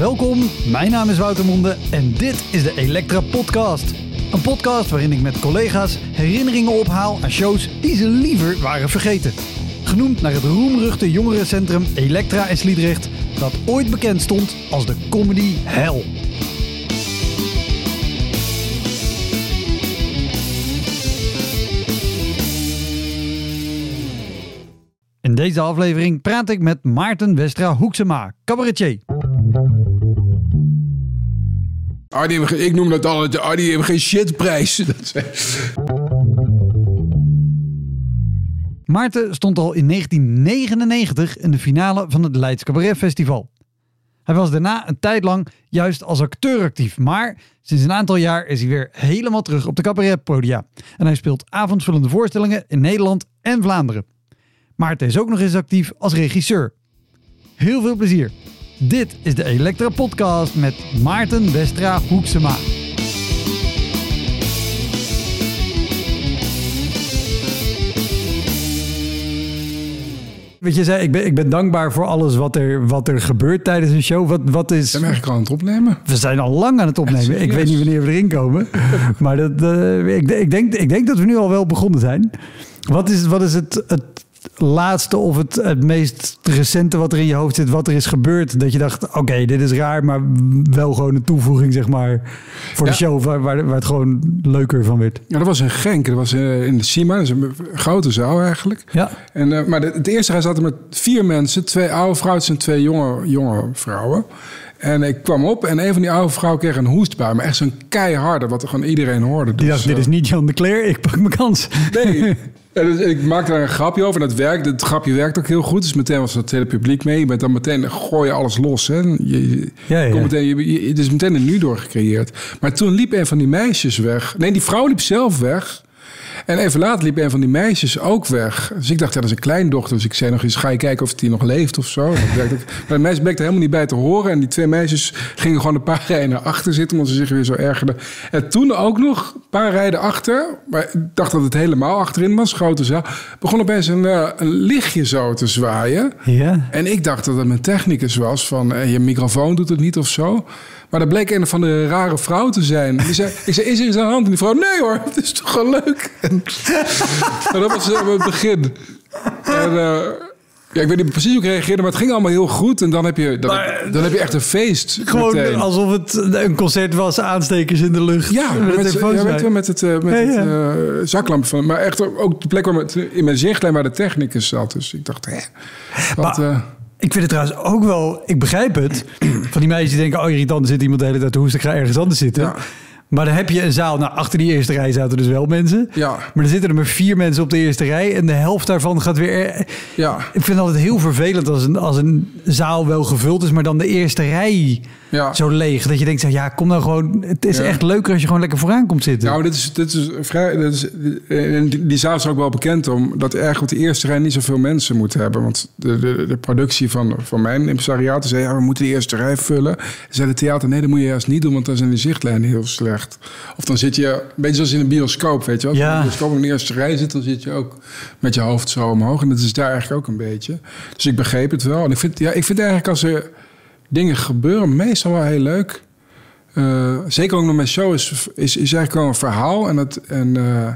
Welkom, mijn naam is Wouter Monde en dit is de Elektra Podcast. Een podcast waarin ik met collega's herinneringen ophaal aan shows die ze liever waren vergeten. Genoemd naar het roemruchte jongerencentrum Elektra in Sliedrecht, dat ooit bekend stond als de comedy hell. In deze aflevering praat ik met Maarten Westra Hoeksema, cabaretier. Arnie, ik noem dat altijd, Arnie heeft geen shitprijs. Maarten stond al in 1999 in de finale van het Leids Cabaret Festival. Hij was daarna een tijd lang juist als acteur actief, maar sinds een aantal jaar is hij weer helemaal terug op de cabaretpodia. En hij speelt avondvullende voorstellingen in Nederland en Vlaanderen. Maarten is ook nog eens actief als regisseur. Heel veel plezier. Dit is de Elektra Podcast met Maarten Westra Hoeksema. Wat je zei, ik ben, ik ben dankbaar voor alles wat er, wat er gebeurt tijdens een show. Wat, wat is... Zijn we eigenlijk al aan het opnemen? We zijn al lang aan het opnemen. Ik weet niet wanneer we erin komen. Maar dat, eh, ik, ik, denk, ik denk dat we nu al wel begonnen zijn. Wat is, wat is het, het laatste of het, het meest recente wat er in je hoofd zit, wat er is gebeurd? Dat je dacht, oké, dit is raar, maar wel gewoon een toevoeging, zeg maar, voor de show waar, waar, waar het gewoon leuker van werd. Ja, dat was in Genk. Dat was eh, in de Sima. Dat is een grote zaal eigenlijk. Ja. En, eh, maar de- het eerste jaar zaten met vier mensen. Twee oude vrouwen en twee jonge, jonge vrouwen. En ik kwam op en een van die oude vrouwen kreeg een hoestbui. Maar echt zo'n keiharde, wat er gewoon iedereen hoorde. Die Dus, dacht, dit eh, is niet Jan de Cler, ik pak mijn kans. Nee. En dus ik maakte daar een grapje over en dat werkt. Het grapje werkt ook heel goed. Dus meteen was het hele publiek mee. Je bent dan meteen, gooi je alles los. Hè. Je, Ja, ja. Komt meteen, je, je- het is meteen een nu door gecreëerd. Maar toen liep een van die meisjes weg. Nee, die vrouw liep zelf weg. En even later liep een van die meisjes ook weg. Dus ik dacht, ja, dat is een kleindochter. Dus ik zei nog eens, ga je kijken of die nog leeft of zo. Maar de meisje bleek er helemaal niet bij te horen. En die twee meisjes gingen gewoon een paar rijen naar achter zitten... omdat ze zich weer zo ergerden. En toen ook nog een paar rijden achter... maar ik dacht dat het helemaal achterin was, grote zaal... begon opeens een, eh, een lichtje zo te zwaaien... Ja. En ik dacht dat het mijn technicus was, van eh, je microfoon doet het niet of zo. Maar dat bleek een van de rare vrouw te zijn. Die zei, ik zei, is er iets aan de hand? En die vrouw, nee hoor, het is toch wel leuk. En, dat was eh, het begin. En, eh, ja, ik weet niet precies hoe ik reageerde, maar het ging allemaal heel goed. En dan heb je, dan, heb, dan heb je echt een feest Gewoon meteen. alsof het een concert was, aanstekers in de lucht. Ja, met met, een ja, met het, eh, met Ja, het ja. zaklamp van. Maar echt ook- de plek waar met, in mijn zichtlijn waar de technicus zat. Dus ik dacht, hè, wat, Maar- eh, Ik vind het trouwens ook wel, ik begrijp het. Van die meisjes die denken, oh irritant, er zit iemand de hele tijd te hoesten, ik ga ergens anders zitten. Ja. Maar dan heb je een zaal, nou achter die eerste rij zaten dus wel mensen. Ja. Maar er zitten er maar vier mensen op de eerste rij en de helft daarvan gaat weer... ja. Ik vind het altijd heel vervelend als een, als een zaal wel gevuld is, maar dan de eerste rij Ja. zo leeg. Dat je denkt, ja kom nou gewoon, het is Ja. echt leuker als je gewoon lekker vooraan komt zitten. Nou, dit is, dit is vrij. Dit is, die, die zaal is ook wel bekend om dat eigenlijk op de eerste rij niet zoveel mensen moeten hebben. Want de, de, de productie van, van mijn impresariaat zei: ja, we moeten de eerste rij vullen. Zei de theater: nee, dat moet je juist niet doen, want dan zijn de zichtlijnen heel slecht. Of dan zit je een beetje zoals in een bioscoop, weet je wel. Als je in een bioscoop in de eerste rij zit, dan zit je ook met je hoofd zo omhoog. En dat is daar eigenlijk ook een beetje. Dus ik begreep het wel. En ik vind, ja, ik vind eigenlijk als er dingen gebeuren, meestal wel heel leuk. Eh, zeker ook nog mijn show is, is, is eigenlijk wel een verhaal. En, dat, en, eh,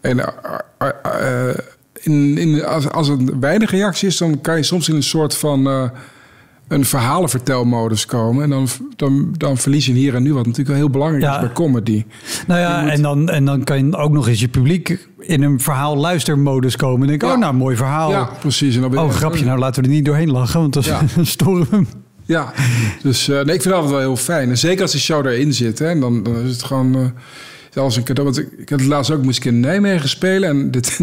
en eh, in, in, als, als het weinig reactie is, dan kan je soms in een soort van een verhalenvertelmodus komen. En dan, dan, dan verlies je hier en nu, wat natuurlijk wel heel belangrijk Ja. is bij comedy. Nou ja, moet- en, dan, en dan kan je ook nog eens je publiek in een verhaal luistermodus komen. En denk, Ja. oh nou, mooi verhaal. Ja, precies. En dan ben je- Oh, grapje, nou laten we er niet doorheen lachen, want dan Ja. storen we hem. Ja, dus eh, nee, ik vind altijd wel heel fijn. En zeker als die show erin zit, hè, dan, dan is het gewoon... eh, Want ik, ik had het laatst ook ik in Nijmegen spelen. En dit,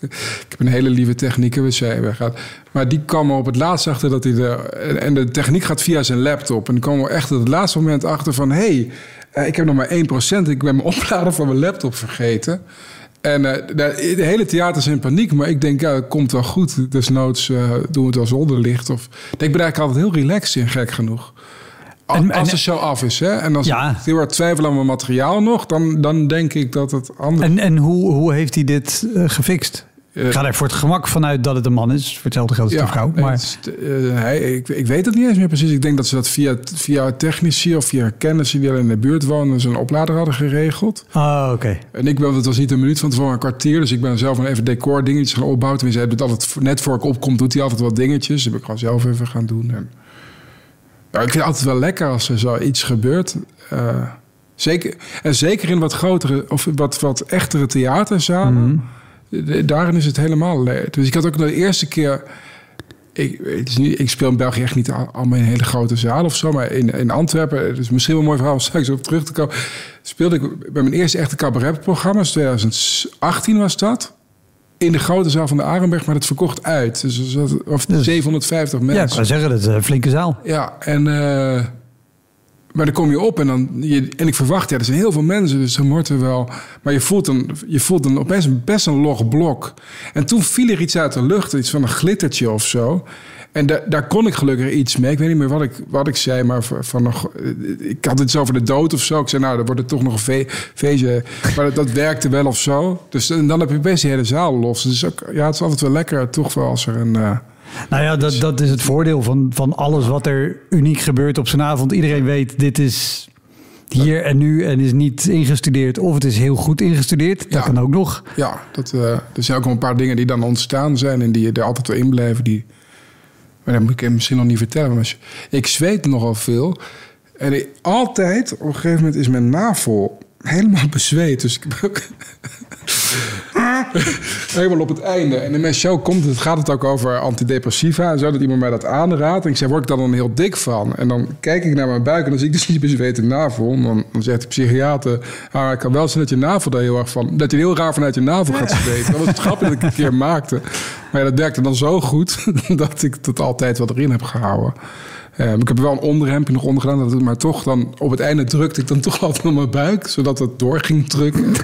ik heb een hele lieve techniek, we zijn gaat. Maar die kwam op het laatst achter dat hij de. En de techniek gaat via zijn laptop. En die kwam er echt op het laatste moment achter van: hé, hey, ik heb nog maar 1%. Ik ben mijn oplader van mijn laptop vergeten. En de, de, hele theater is in paniek. Maar ik denk, ja, dat komt wel goed. Desnoods uh, doen we het wel zonder licht. Of, ik ben eigenlijk altijd heel relaxed in, gek genoeg. Als, en, en, als de show af is, hè? En als ja. ik heel erg twijfel aan mijn materiaal nog... dan, dan denk ik dat het anders... En, en hoe, hoe heeft hij dit uh, gefixt? Uh, ik ga er voor het gemak vanuit dat het een man is. Voor hetzelfde geldt ja, vrouw. Maar... Het, uh, hij, ik, ik, weet het niet eens meer precies. Ik denk dat ze dat via, via technici of via kennissen die al in de buurt wonen... zijn oplader hadden geregeld. Ah, oké. Okay. En ik ben, het was niet een minuut van tevoren, een kwartier. Dus ik ben zelf nog even decor dingetjes gaan opbouwen. Tenminste, hij doet altijd, net voor ik opkom, doet hij altijd wat dingetjes. Dat heb ik gewoon zelf even gaan doen. En, ik vind het altijd wel lekker als er zoiets gebeurt. Uh, zeker, en zeker in wat grotere of wat, wat echtere theaterzalen... Mm -hmm daarin is het helemaal leeg. Dus ik had ook de eerste keer. Ik, het is niet, ik speel in België echt niet allemaal in hele grote zalen of zo. Maar in, in Antwerpen, het is misschien wel een mooi verhaal om straks op terug te komen. Speelde ik bij mijn eerste echte cabaretprogramma, 2018 was dat. In de grote zaal van de Arenberg, maar het verkocht uit. Dus, of dus, 750 mensen. Ja, ik zou zeggen, dat is een flinke zaal. Ja, en. Maar dan kom je op en dan. Je, en ik verwacht, ja, er zijn heel veel mensen, dus dan wordt er wel. Maar je voelt dan, je voelt dan opeens een, best een log blok. En toen viel er iets uit de lucht, iets van een glittertje of zo. En da, daar kon ik gelukkig iets mee. Ik weet niet meer wat ik, wat ik zei, maar van nog, ik had iets over de dood of zo. Ik zei, nou, dan wordt het toch nog een fe, feestje. Maar dat, dat, werkte wel of zo. Dus en dan heb je best de hele zaal los. Dus ja, het is altijd wel lekker, toch wel, als er een. Uh, nou ja, dat, dat is het voordeel van, van alles wat er uniek gebeurt op zijn avond. Iedereen weet, dit is hier en nu en is niet ingestudeerd. Of het is heel goed ingestudeerd. Dat ja. kan ook nog. Ja, dat, uh, er zijn ook wel een paar dingen die dan ontstaan zijn... en die er altijd wel in blijven. Die, maar dat moet ik misschien nog niet vertellen. Maar ik zweet nogal veel. En ik, altijd, op een gegeven moment is mijn navel helemaal bezweet. Dus ik ook... Helemaal op het einde. En in mijn show komt het, gaat het ook over antidepressiva en zo. Dat iemand mij dat aanraadt. En ik zeg, word ik dan dan heel dik van? En dan kijk ik naar mijn buik en dan zie ik dus niet bezweten navel. Dan, dan zegt de psychiater, ah, ik kan wel zien dat je navel daar heel erg van... Dat je heel raar vanuit je navel gaat zweten. Dat was het grapje dat ik een keer maakte. Maar ja, dat werkte dan zo goed dat ik het altijd wel erin heb gehouden. Um, ik heb er wel een onderhemdje nog onder gedaan, maar toch dan op het einde drukte ik dan toch altijd op mijn buik, zodat het door ging drukken.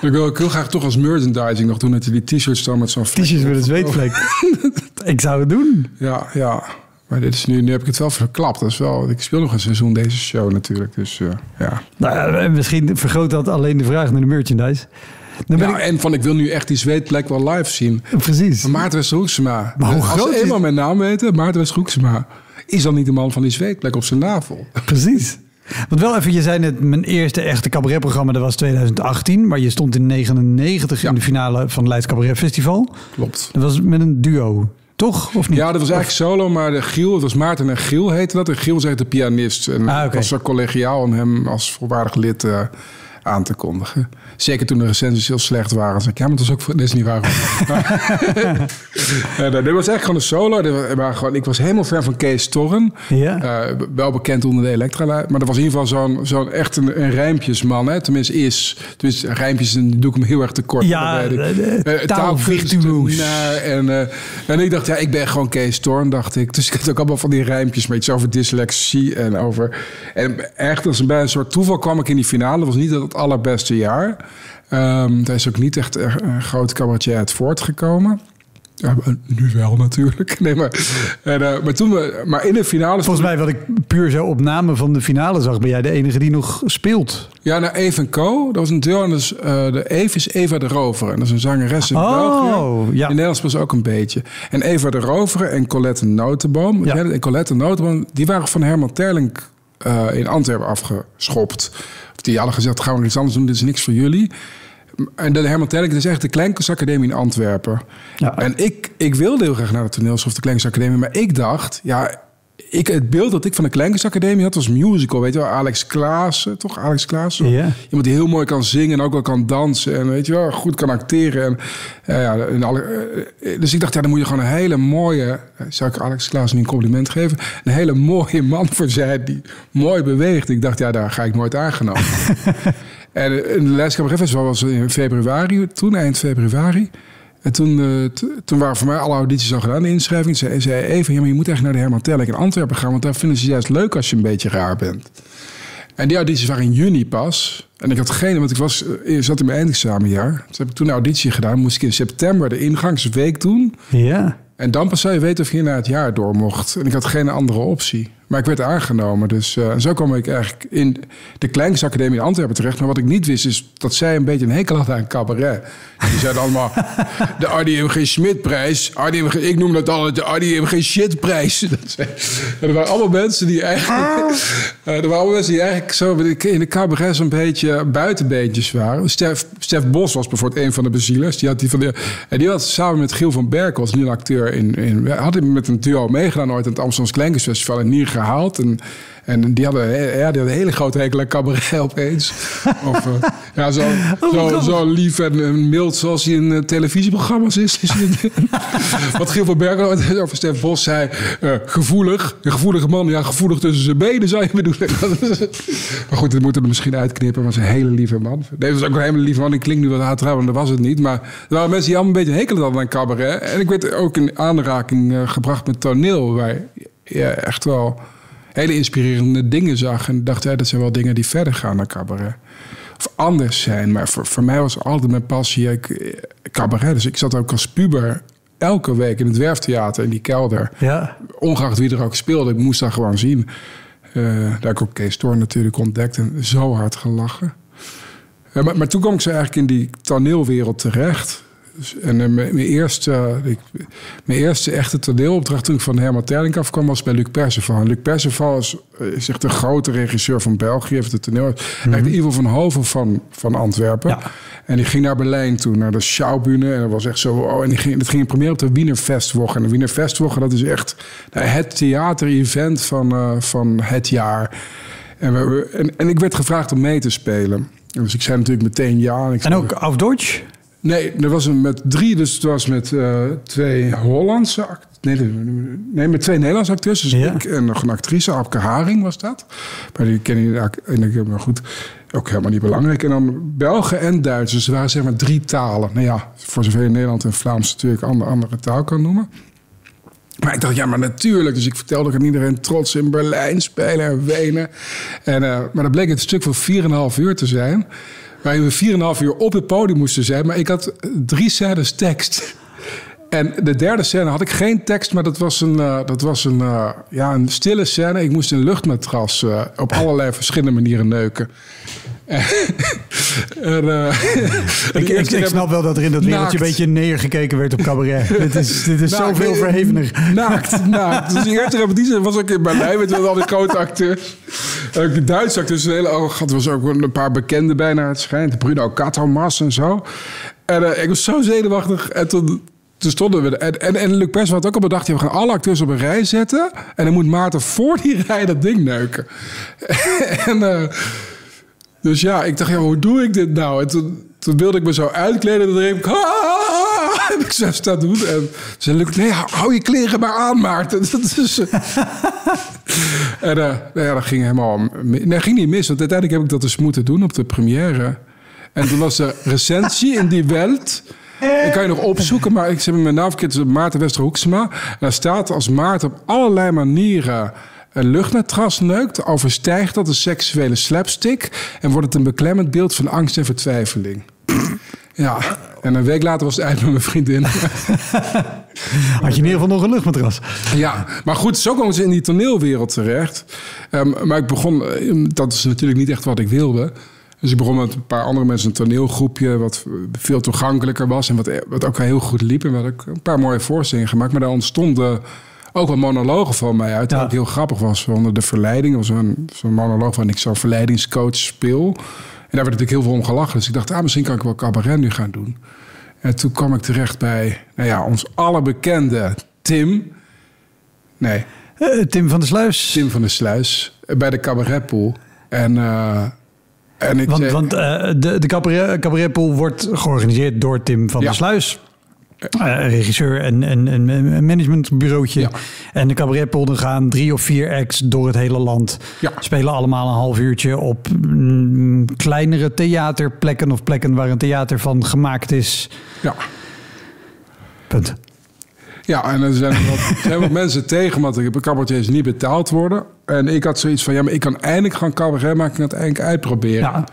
ik wil ook heel graag toch als merchandising nog doen dat je die t-shirts dan met zo'n T-shirts met een zweetvlek. ik zou het doen. Ja, ja. Maar dit is nu, nu heb ik het wel verklapt. Dat is wel, ik speel nog een seizoen deze show natuurlijk. Dus uh, ja. Nou, misschien vergroot dat alleen de vraag naar de merchandise. Dan ben ja, ik... En van ik wil nu echt die zweetplek wel live zien. Precies. Maarten West-Hoeksema. Maar hoe Als groot eenmaal mijn naam weten, Maarten West-Hoeksema... is dan niet de man van die zweetplek op zijn navel. Precies. Want wel even, je zei net, mijn eerste echte cabaretprogramma, dat was 2018. Maar je stond in 99 ja. in de finale van het Leids Cabaret Festival. Klopt. Dat was met een duo. Toch? Of niet? Ja, dat was eigenlijk solo, maar de Giel, het was Maarten en Giel heette dat. En Giel zegt de pianist. En ah, okay. was zo collegiaal om hem als volwaardig lid uh, aan te kondigen. Zeker toen de recensies heel slecht waren. Zeg ik, ja, maar dat is ook voor, dat is niet waar. uh, dit was echt gewoon een solo. Dit was, gewoon, ik was helemaal fan van Kees Torren. Ja. Uh, wel bekend onder de Elektra. Maar dat was in ieder geval zo'n zo'n echt een, een rijmpjesman. Hè? Tenminste is. Tenminste, rijmpjes en doe ik hem heel erg tekort. Ja, uh, taalvirtuoos. En, uh, en ik dacht, ja, ik ben gewoon Kees Torren, dacht ik. Dus ik had ook allemaal van die rijmpjes. Maar iets over dyslexie en over... En echt als bij een soort toeval kwam ik in die finale. Dat was niet het allerbeste jaar. Um, daar is ook niet echt een groot cabaretier uit voortgekomen. Ja, nu wel natuurlijk. Nee, maar, en, uh, maar, toen we, maar in de finale... Volgens mij, wat ik puur zo op namen van de finale zag... ben jij de enige die nog speelt. Ja, nou, Eve Co. Dat was een deel. En dus, uh, de Eve is Eva de Rover. En dat is een zangeres in oh, België. Ja. In Nederlands was ook een beetje. En Eva de Rover en Colette Notenboom. Ja. En Colette Notenboom, die waren van Herman Terling uh, in Antwerpen afgeschopt. Die hadden gezegd, gaan we iets anders doen. Dit is niks voor jullie. En de Herman Telling, is echt de Kleinkunstacademie in Antwerpen. Ja. En ik, ik wilde heel graag naar de toneelschool of de Kleinkunstacademie. Maar ik dacht, ja, ik, het beeld dat ik van de Kleinkunstacademie had was musical. Weet je wel, Alex Klaassen, toch? Alex Klaassen. Ja. Iemand die heel mooi kan zingen en ook wel kan dansen. En weet je wel, goed kan acteren. En, eh, ja, en alle, eh, dus ik dacht, ja, dan moet je gewoon een hele mooie... eh, Zou ik Alex Klaassen nu een compliment geven? Een hele mooie man voor zijn die mooi beweegt. Ik dacht, ja, daar ga ik nooit aangenomen. en de Les Cabaret Festival was in februari, toen eind februari. En toen, eh, toen waren voor mij alle audities al gedaan, de inschrijving. Ze zei even, ja, maar je moet echt naar de Herman Tellik in Antwerpen gaan... want daar vinden ze juist leuk als je een beetje raar bent. En die audities waren in juni pas. En ik had geen, want ik was, eh, zat in mijn eindexamenjaar. Dus heb ik toen een auditie gedaan. Moest ik in september de ingangsweek doen. Ja. En dan pas zou je weten of je naar het jaar door mocht. En ik had geen andere optie. Maar ik werd aangenomen. Dus eh, zo kwam ik eigenlijk in de Kleinkunstacademie in Antwerpen terecht. Maar wat ik niet wist is dat zij een beetje een hekel hadden aan cabaret. Die zeiden allemaal, de Arnie M. G. Schmidprijs. Arnie M. G. Ik noem dat altijd de Arnie M. G. Shitprijs. Dat er waren allemaal mensen die eigenlijk... eh, er waren allemaal mensen die eigenlijk zo in de cabaret zo'n beetje buitenbeentjes waren. Stef, Stef Bos was bijvoorbeeld een van de bezielers. Die had die van de, en die had samen met Giel van Berkel, als nu een acteur in, in had hij met een duo meegedaan ooit aan het Amsterdamse Kleinkunstfestival en niet gehaald. En, en die hadden, ja, die hadden een hele grote hekel aan cabaret opeens. Of, eh, ja, zo, zo, zo lief en, mild zoals hij in eh, televisieprogramma's is. is hij- Wat Giel van Berkel ooit over Stef Bos zei. eh, gevoelig, een gevoelige man. Ja, gevoelig tussen zijn benen zou je bedoelen. maar goed, dat moeten we misschien uitknippen. Maar was een hele lieve man. Nee, was ook een hele lieve man. Ik klink nu wat haatrouw, maar dat was het niet. Maar er waren mensen die allemaal een beetje hekelen hadden aan cabaret. En ik werd ook in aanraking gebracht met toneel. Waar je ja, echt wel hele inspirerende dingen zag. En dacht, ja, dat zijn wel dingen die verder gaan dan cabaret. Of anders zijn. Maar voor, voor mij was altijd mijn passie ik, eh, cabaret. Dus ik zat ook als puber elke week in het Werftheater in die kelder. Ja. Ongeacht wie er ook speelde, ik moest dat gewoon zien. Eh, daar heb ik ook Kees Toorn natuurlijk ontdekt en zo hard gelachen. Ja, maar, maar toen kwam ik zo eigenlijk in die toneelwereld terecht. Dus- en eh, mijn, eerste, ik, mijn eerste echte toneelopdracht toen ik van Herman Terling afkwam was bij Luc Perceval. En Luc Perceval is, eh, is echt een grote regisseur van België. Heeft het toneel. Eigenlijk Ivo van Hoven van, van Antwerpen. Ja. En die ging naar Berlijn toen, naar de Schaubühne. En dat was echt zo... Oh, en die ging, dat ging in première op de Wiener Festwoche. En de Wiener Festwoche, dat is echt nou, het theater-event van, eh, van het jaar. En, we, en, en ik werd gevraagd om mee te spelen. Dus ik zei natuurlijk meteen ja. En, ik En zei- ook auf Deutsch? Nee, er was een met drie. Dus het was met eh, twee Hollandse nee, nee, met twee Nederlandse. Dus Ja. ik en nog een actrice, Abke Haring was dat. Maar die ken je eigenlijk maar goed. Ook helemaal niet belangrijk. En dan Belgen en Duitsers. Dus er waren zeg maar drie talen. Nou ja, voor zover je Nederland en Vlaams natuurlijk andere, andere taal kan noemen. Maar ik dacht, ja, maar natuurlijk. Dus ik vertelde aan iedereen trots in Berlijn spelen en Wenen. En, eh, maar dat bleek het stuk van 4,5 uur te zijn. Waarin we 4,5 uur op het podium moesten zijn. Maar ik had drie scènes tekst. En de derde scène had ik geen tekst, maar dat was een, eh, dat was een, eh, ja, een stille scène. Ik moest een luchtmatras eh, op allerlei verschillende manieren neuken. en, eh, Ik, ik, ik snap wel dat er in dat wereldje een beetje neergekeken werd op cabaret. dit is, dit is Naakt. zoveel verhevener. Naakt, naakt. Dus die eerste repetitie was ook in Berlijn met al die grote acteurs. Ook Duitse acteurs, een hele arrogant. Er was ook een paar bekenden bij naar het schijnt. Bruno Katomas en zo. En eh, ik was zo zenuwachtig. En toen, toen stonden we... er. En, en, en Luc Pers had ook al bedacht... we gaan alle acteurs op een rij zetten. En dan moet Maarten voor die rij dat ding neuken. en... eh, dus ja, ik dacht, ja, hoe doe ik dit nou? En toen, toen wilde ik me zo uitkleden. En dan riep ik, "Ah!" heb ik zo staan doen. En zei Luc, nee, hou, je kleren maar aan, Maarten. Dat en eh, nou ja, dat ging helemaal... Nee, ging niet mis. Want uiteindelijk heb ik dat dus moeten doen op de première. En toen was de recensie in die Welt... Ik kan je nog opzoeken, maar ik zeg mijn naam verkeerd. Maarten Westerhoeksema. En daar staat als Maarten op allerlei manieren een luchtmatras neukt... overstijgt dat een seksuele slapstick... en wordt het een beklemmend beeld van angst en vertwijfeling. Ja, en een week later was het eind met mijn vriendin. Had je in ieder geval nog een luchtmatras. Ja, maar goed, zo komen ze in die toneelwereld terecht. Ehm, maar ik begon, eh, dat is natuurlijk niet echt wat ik wilde. Dus ik begon met een paar andere mensen een toneelgroepje... wat veel toegankelijker was en wat, wat ook heel goed liep. En we hadden ook een paar mooie voorstellingen gemaakt. Maar daar ontstonden ook wel monologen van mij uit. Ja. heel grappig was. Onder de verleiding. Was zo'n zo'n monoloog waarin ik zo'n verleidingscoach speel. En daar werd natuurlijk heel veel om gelachen. Dus ik dacht, ah, misschien kan ik wel cabaret nu gaan doen. En toen kwam ik terecht bij, nou ja, ons allerbekende Tim... Nee, Eh, Tim van der Sluis. Tim van der Sluis, eh, bij de cabaretpool. En, eh, en ik Want, zei, want de, de cabaret, cabaretpool wordt georganiseerd door Tim van Ja. der Sluis. Eh, regisseur en, en, en een managementbureautje. Ja. En de cabaretpool, er gaan drie of vier acts door het hele land. Ja. Spelen allemaal een half uurtje op mm, kleinere theaterplekken of plekken waar een theater van gemaakt is. ja. Punt. Ja, en er zijn wat, zijn wat mensen tegen, want de cabaretiers niet betaald worden. En ik had zoiets van, ja, maar ik kan eindelijk gaan cabaret maken en het eindelijk uitproberen. Ja.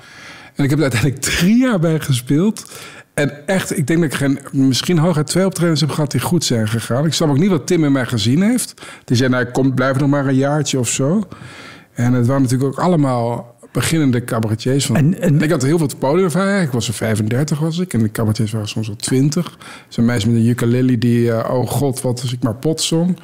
En ik heb er uiteindelijk drie jaar bij gespeeld. En echt, ik denk dat ik geen, misschien hooguit twee optredens heb gehad die goed zijn gegaan. Ik snap ook niet wat Tim in mij gezien heeft. Die zei, nou, kom, blijf nog maar een jaartje of zo. En het waren natuurlijk ook allemaal beginnende cabaretiers. Van, En- en- ik had heel veel te podium. Ik was er 35 was ik. En de cabaretiers waren soms al 20. Zo'n meisje met een ukulele die... eh, oh god, wat als ik maar pot zong.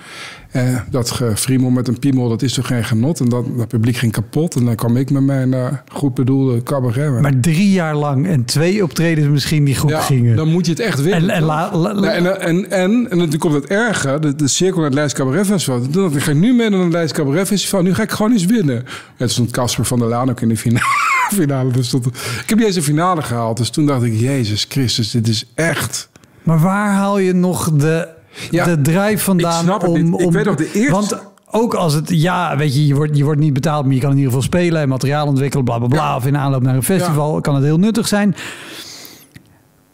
Eh, dat gefriemel met een piemel, dat is toch geen genot. En dat, dat publiek ging kapot. En dan kwam ik met mijn eh, goed bedoelde cabaret. Maar drie jaar lang en twee optredens misschien die goed ja, gingen. dan moet je het echt willen. en, en, toch? la, la- la- Ja, en, en, en, en dan komt het erge, de, de cirkel naar het Leids Cabaret Festival. Ik, ga ik nu mee naar het Leids Cabaret Festival. Nu ga ik gewoon iets winnen. Het stond Casper van der Laan ook in de finale. finale dus ik heb niet eens een finale gehaald. Dus toen dacht ik, Jezus Christus, dit is echt... Maar waar haal je nog de, Ja, de drijf vandaan ik snap het om, niet. Ik om... weet nog de eerste- Want ook als het... Ja, weet je, je wordt, je wordt niet betaald... maar je kan in ieder geval spelen en materiaal ontwikkelen, bla, bla, bla. Ja. Of in aanloop naar een festival kan het heel nuttig zijn.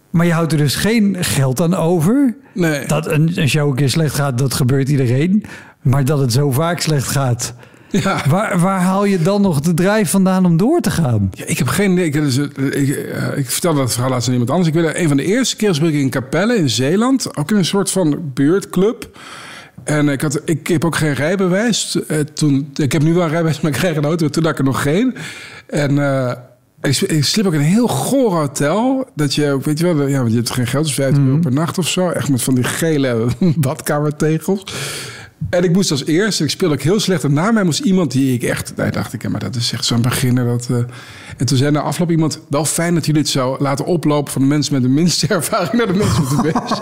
Maar je houdt er dus geen geld aan over. Nee. Dat een, een show een keer slecht gaat, dat gebeurt iedereen. Maar dat het zo vaak slecht gaat... Ja. Waar, waar haal je dan nog de drijf vandaan om door te gaan? Ja, ik heb geen idee. Ik, dus, eh, ik, eh, ik vertelde dat verhaal laatst aan iemand anders. Ik weet dat een van de eerste keer speel ik in Capelle in Zeeland. Ook in een soort van buurtclub. En ik, had, ik heb ook geen rijbewijs. Eh, toen, ik heb nu wel een rijbewijs, maar ik kreeg een auto. Toen had ik er nog geen. En eh, ik, ik sliep ook in een heel goor hotel. Dat je ook, weet je wel, ja, want je hebt geen geld. Dus 15 euro per nacht of zo. Echt met van die gele badkamertegels. En ik moest als eerste, ik speelde ook heel slecht. En na mij moest iemand die ik echt, daar dacht ik, ja, maar dat is echt zo'n beginner. Dat, eh. En toen zei na afloop iemand, wel fijn dat jullie het zo laten oplopen van de mensen met de minste ervaring naar de mensen met de meeste.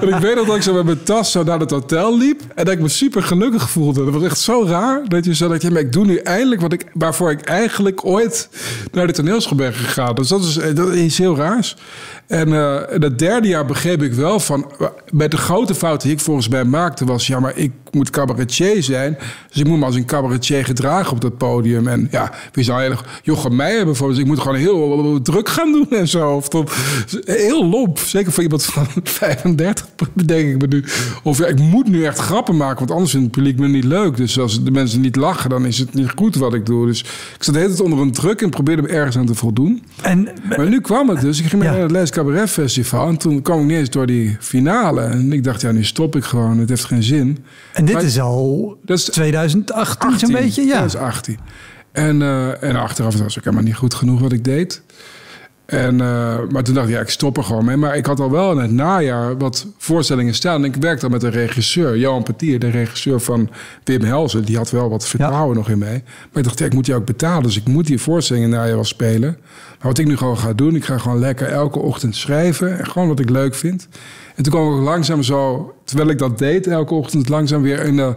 en ik weet nog dat ik zo met mijn tas zo naar het hotel liep. En dat ik me super gelukkig voelde. Dat was echt zo raar. Dat je zo dacht, ja, maar ik doe nu eindelijk wat ik, waarvoor ik eigenlijk ooit naar de toneelschool ben gegaan. Dus dat is, eh, dat is heel raars. En eh, dat derde jaar begreep ik wel van... Met de grote fout die ik volgens mij maakte was... ja, maar ik moet cabaretier zijn. Dus ik moet me als een cabaretier gedragen op dat podium. En ja, wie zou heel Jochem Meijer bijvoorbeeld... ik moet gewoon heel druk gaan doen en zo. Of toch, heel lomp. Zeker voor iemand van 35, bedenk ik me nu. Of ja, ik moet nu echt grappen maken... want anders vindt het publiek me niet leuk. Dus als de mensen niet lachen, dan is het niet goed wat ik doe. Dus ik zat de hele tijd onder een druk... en probeerde me ergens aan te voldoen. En Maar nu kwam het dus. Ik ging Ja. naar het Les Cabaret Festival. En toen kwam ik niet eens door die finale. En ik dacht, ja, nu stop ik gewoon. Het heeft geen zin. En dit Maar- is al Dat is 2018 zo'n beetje, ja. Dat is 18. En, eh, en achteraf was ook helemaal niet goed genoeg wat ik deed. En, eh, maar toen dacht ik, ja, ik stop er gewoon mee. Maar ik had al wel in het najaar wat voorstellingen staan. En ik werkte al met een regisseur, Johan Petier, de regisseur van Wim Helsen. Die had wel wat vertrouwen nog in mij. Maar ik dacht, ja, ik moet die ook betalen. Dus ik moet die voorstellingen in het najaar wel spelen. Maar wat ik nu gewoon ga doen, ik ga gewoon lekker elke ochtend schrijven. En gewoon wat ik leuk vind. En toen kwam ik langzaam zo, terwijl ik dat deed, elke ochtend langzaam weer in de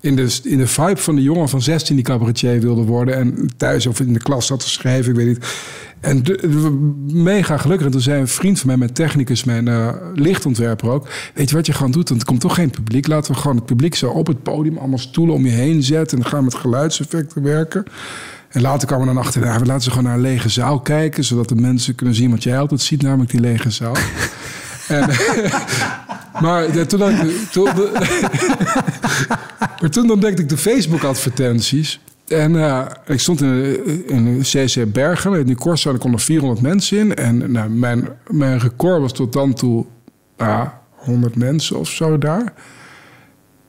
in de, in de vibe van de jongen van 16 die cabaretier wilde worden. En thuis of in de klas zat te schrijven, ik weet niet. En de- de- mega gelukkig. En toen zei een vriend van mij, mijn technicus, mijn eh, lichtontwerper ook. Weet je wat je gewoon doet? Want er komt toch geen publiek. Laten we gewoon het publiek zo op het podium allemaal stoelen om je heen zetten. En dan gaan we met geluidseffecten werken. En later kwamen we dan achterna. We laten ze gewoon naar een lege zaal kijken. Zodat de mensen kunnen zien wat jij altijd ziet, namelijk die lege zaal. En, maar ja, toen, had ik, toen, maar toen ontdekte ik de Facebook-advertenties. En eh, ik stond in, in CC Bergen, in die Corso, en er konden 400 mensen in. En nou, mijn, mijn record was tot dan toe ah, 100 mensen of zo daar.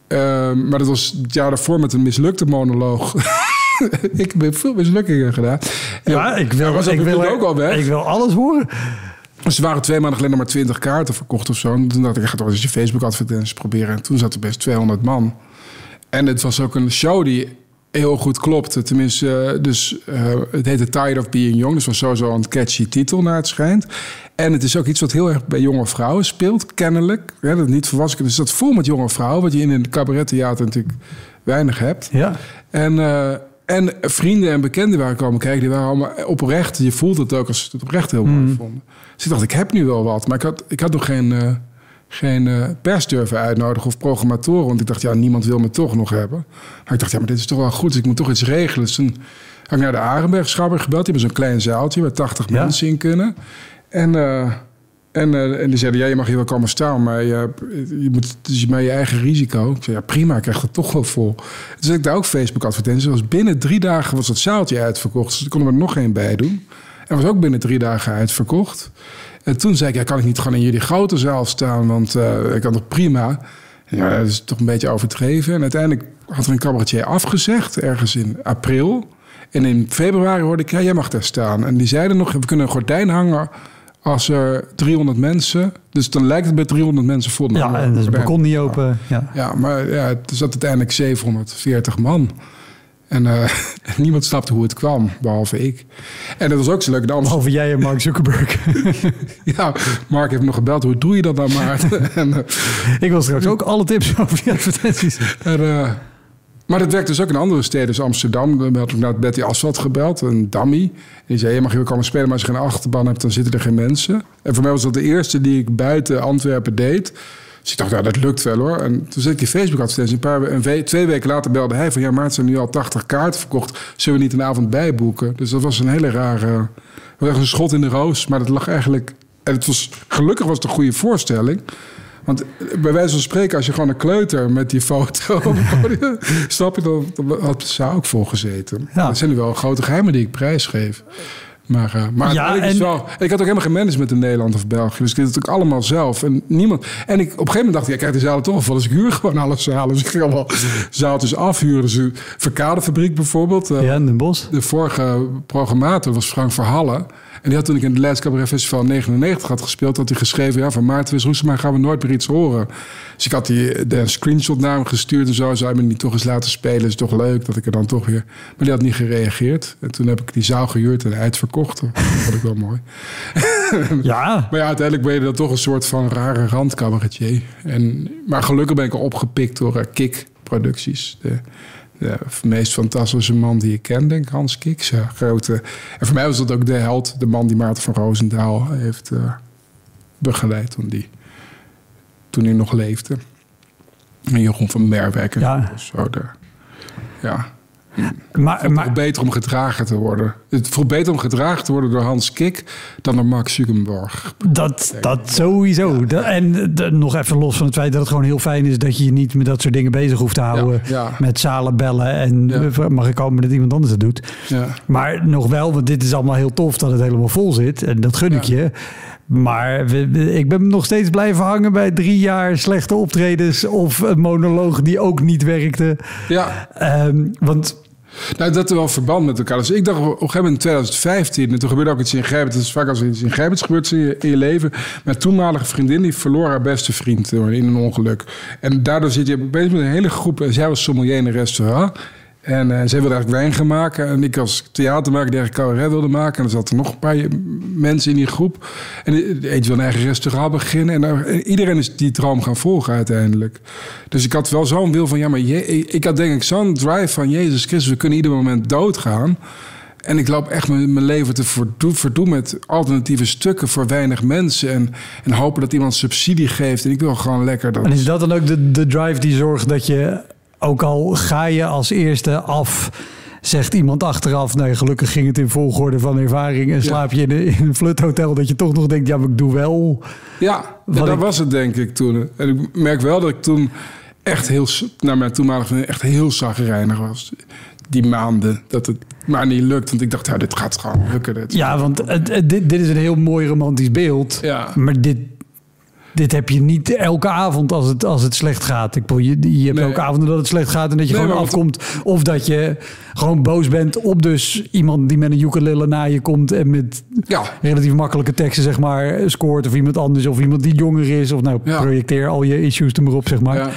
Eh, maar dat was het jaar daarvoor met een mislukte monoloog. ik heb veel mislukkingen gedaan. Ja, ik wil, was ik, wil ook al weg. ik wil alles horen. Dus er waren twee maanden geleden nog maar 20 kaarten verkocht of zo. En toen dacht ik, ik ga toch eens je Facebook-advertenties proberen. En toen zat er best 200 man. En het was ook een show die heel goed klopte. Tenminste, eh, dus eh, het heette Tired of Being Young. Dus was sowieso een catchy titel naar het schijnt. En het is ook iets wat heel erg bij jonge vrouwen speelt, kennelijk. Ja, dat niet volwassen. Dus dat vol met jonge vrouwen, wat je in een cabarettheater natuurlijk weinig hebt. Ja. En, eh, en vrienden en bekenden waren komen kijken, die waren allemaal oprecht. Je voelt het ook als ze het oprecht heel mooi vonden. Dus ik dacht, ik heb nu wel wat. Maar ik had, ik had nog geen, geen eh, pers durven uitnodigen of programmatoren. Want ik dacht, ja, niemand wil me toch nog hebben. Maar ik dacht, ja, maar dit is toch wel goed. Dus ik moet toch iets regelen. Dus toen had ik naar de Arenberg Schouwburg gebeld. Die hebben zo'n klein zaaltje waar 80 Ja. mensen in kunnen. En, eh, en, eh, en die zeiden, ja, je mag hier wel komen staan, maar je, je moet, is met je eigen risico. Ik zei, ja, prima, ik krijg het toch wel vol. Dus ik daar ook Facebook-advertenties. was binnen drie dagen was dat zaaltje uitverkocht. Dus er konden we er nog één bij doen. En was ook binnen drie dagen uitverkocht. En toen zei ik, ja, kan ik niet gewoon in jullie grote zaal staan? Want eh, ik kan toch prima? Ja, dat is toch een beetje overdreven. En uiteindelijk had er een cabaretier afgezegd, ergens in april. En in februari hoorde ik, ja, jij mag daar staan. En die zeiden nog, we kunnen een gordijn hangen als er 300 mensen... Dus dan lijkt het bij 300 mensen vol. Ja, en dus het balkon niet open. Ja. Ja, maar ja, het zat uiteindelijk 740 man. En eh, niemand snapte hoe het kwam, behalve ik. En dat was ook zo leuk. Amsterdam, Behalve jij en Mark Zuckerberg. ja, Mark heeft me nog gebeld. Hoe doe je dat nou, Maarten? en, eh, ik wil straks ook alle tips over die advertenties. en, eh, maar dat werkt dus ook in andere steden. Dus Amsterdam, dan had ik naar Betty Asphalt gebeld, een dummy. En die zei, je mag hier wel komen spelen, maar als je geen achterban hebt, dan zitten er geen mensen. En voor mij was dat de eerste die ik buiten Antwerpen deed. Dus ik dacht, ja, dat lukt wel hoor. En toen zet ik die Facebook-advertentie. Een paar, een we- twee weken later belde hij van... ja, Maarten, zijn nu al 80 kaarten verkocht. Zullen we niet een avond bijboeken? Dus dat was een hele rare... Was echt een schot in de roos. Maar dat lag eigenlijk... En het was, gelukkig was het een goede voorstelling. Want bij wijze van spreken, als je gewoon een kleuter met die foto... snap je, dan, dan had ze ook vol gezeten. Ja. Dat zijn nu wel grote geheimen die ik prijsgeef. Maar, eh, maar Ja, is wel, ik had ook helemaal geen management in Nederland of België. Dus ik deed het ook allemaal zelf. En niemand. En ik, op een gegeven moment dacht ik, ja, kijk, die zalen toch vol. Dus ik huur gewoon alle zalen. Dus ik ging allemaal zaaltjes afhuren. Dus de Verkadefabriek bijvoorbeeld. eh, Ja, in Den Bosch. De vorige programmator was Frank Verhallen. En die had toen ik in het Leids Cabaret Festival 99 had gespeeld... had hij geschreven, ja, van Maarten Wis Roesema gaan we nooit meer iets horen. Dus ik had die, de screenshot naar hem gestuurd en zo. Zou je me niet toch eens laten spelen? Is toch leuk dat ik er dan toch weer... Maar die had niet gereageerd. En toen heb ik die zaal gehuurd en uitverkocht. Dat vond ik wel mooi. Ja, Maar ja, uiteindelijk ben je dan toch een soort van rare randcabaretier. En, maar gelukkig ben ik al opgepikt door eh, Kik Producties. De, de meest fantastische man die ik ken, denk ik, Hans Kik. Zijn grote, en voor mij was dat ook de held, de man die Maarten van Roosendaal heeft eh, begeleid toen, die, toen hij nog leefde. En Jeroen van Merwijk. Ja. Zo de, ja, maar, beter om gedragen te worden. Het voelt beter om gedragen te worden door Hans Kik dan door Max Zuckerberg. dat, dat sowieso. Dat- en nog even los van het feit dat het gewoon heel fijn is dat je je niet met dat soort dingen bezig hoeft te houden. ja. Met zalen bellen en mag ik komen dat iemand anders het doet. Ja. Maar nog wel, want dit is allemaal heel tof dat het helemaal vol zit. En dat gun ik je. Maar we- we- ik ben nog steeds blijven hangen bij drie jaar slechte optredens. Of een monoloog die ook niet werkte. ja, Ehm, want Nou, dat er wel verband met elkaar. Dus ik dacht op een gegeven moment in 2015, en toen gebeurde ook iets ingrijpends. Het is vaak als er iets ingrijpends gebeurt in je, in je leven. Mijn toenmalige vriendin die verloor haar beste vriend in een ongeluk. En daardoor zit je opeens met een hele groep. En zij was sommelier in een restaurant. En eh, zij wilde eigenlijk wijn gaan maken. En ik als theatermaker die eigenlijk cabaret wilde maken. En er zaten nog een paar mensen in die groep. En eentje wil een eigen restaurant beginnen. En, iedereen is die droom gaan volgen uiteindelijk. Dus ik had wel zo'n wil van... Ja, maar ik had denk ik zo'n drive van... Jezus Christus, we kunnen ieder moment doodgaan. En ik loop echt mijn, leven te verdoen, met alternatieve stukken voor weinig mensen. En, en hopen dat iemand subsidie geeft. En ik wil gewoon lekker dat... En is dat dan ook de drive die zorgt dat je, ook al ga je als eerste af, zegt iemand achteraf, nee, gelukkig ging het in volgorde van ervaring en slaap je in een, in een fluthotel, dat je toch nog denkt, ja, maar ik doe wel. Ja, dat ik- was het denk ik toen. En ik merk wel dat ik toen echt heel, naar mijn toenmalige vriendin, echt heel zagrijnig was. Die maanden, dat het maar niet lukt. Want ik dacht, ja, dit gaat gewoon lukken. Dit. Ja, want het- dit, dit is een heel mooi romantisch beeld, Ja. maar dit, dit heb je niet elke avond als het, als het slecht gaat. Ik bedoel, je, je hebt Nee. elke avond dat het slecht gaat en dat je Nee, gewoon afkomt. Of dat je gewoon boos bent op dus iemand die met een ukulele naar je komt en met Ja, relatief makkelijke teksten, zeg maar, scoort. Of iemand anders, of iemand die jonger is. Of nou, Ja. projecteer al je issues er maar op, zeg maar. ja.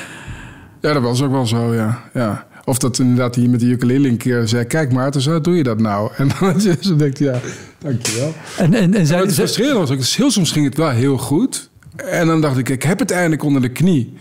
ja, dat was ook wel zo, ja. ja. Of dat inderdaad die met de ukulele een keer zei... kijk Maarten, zo doe je dat nou? En dan denkt ja, dankjewel. En, en, en Maar zijn, het frustrerende was ook, heel soms ging het wel heel goed. En dan dacht ik, ik heb het eindelijk onder de knie.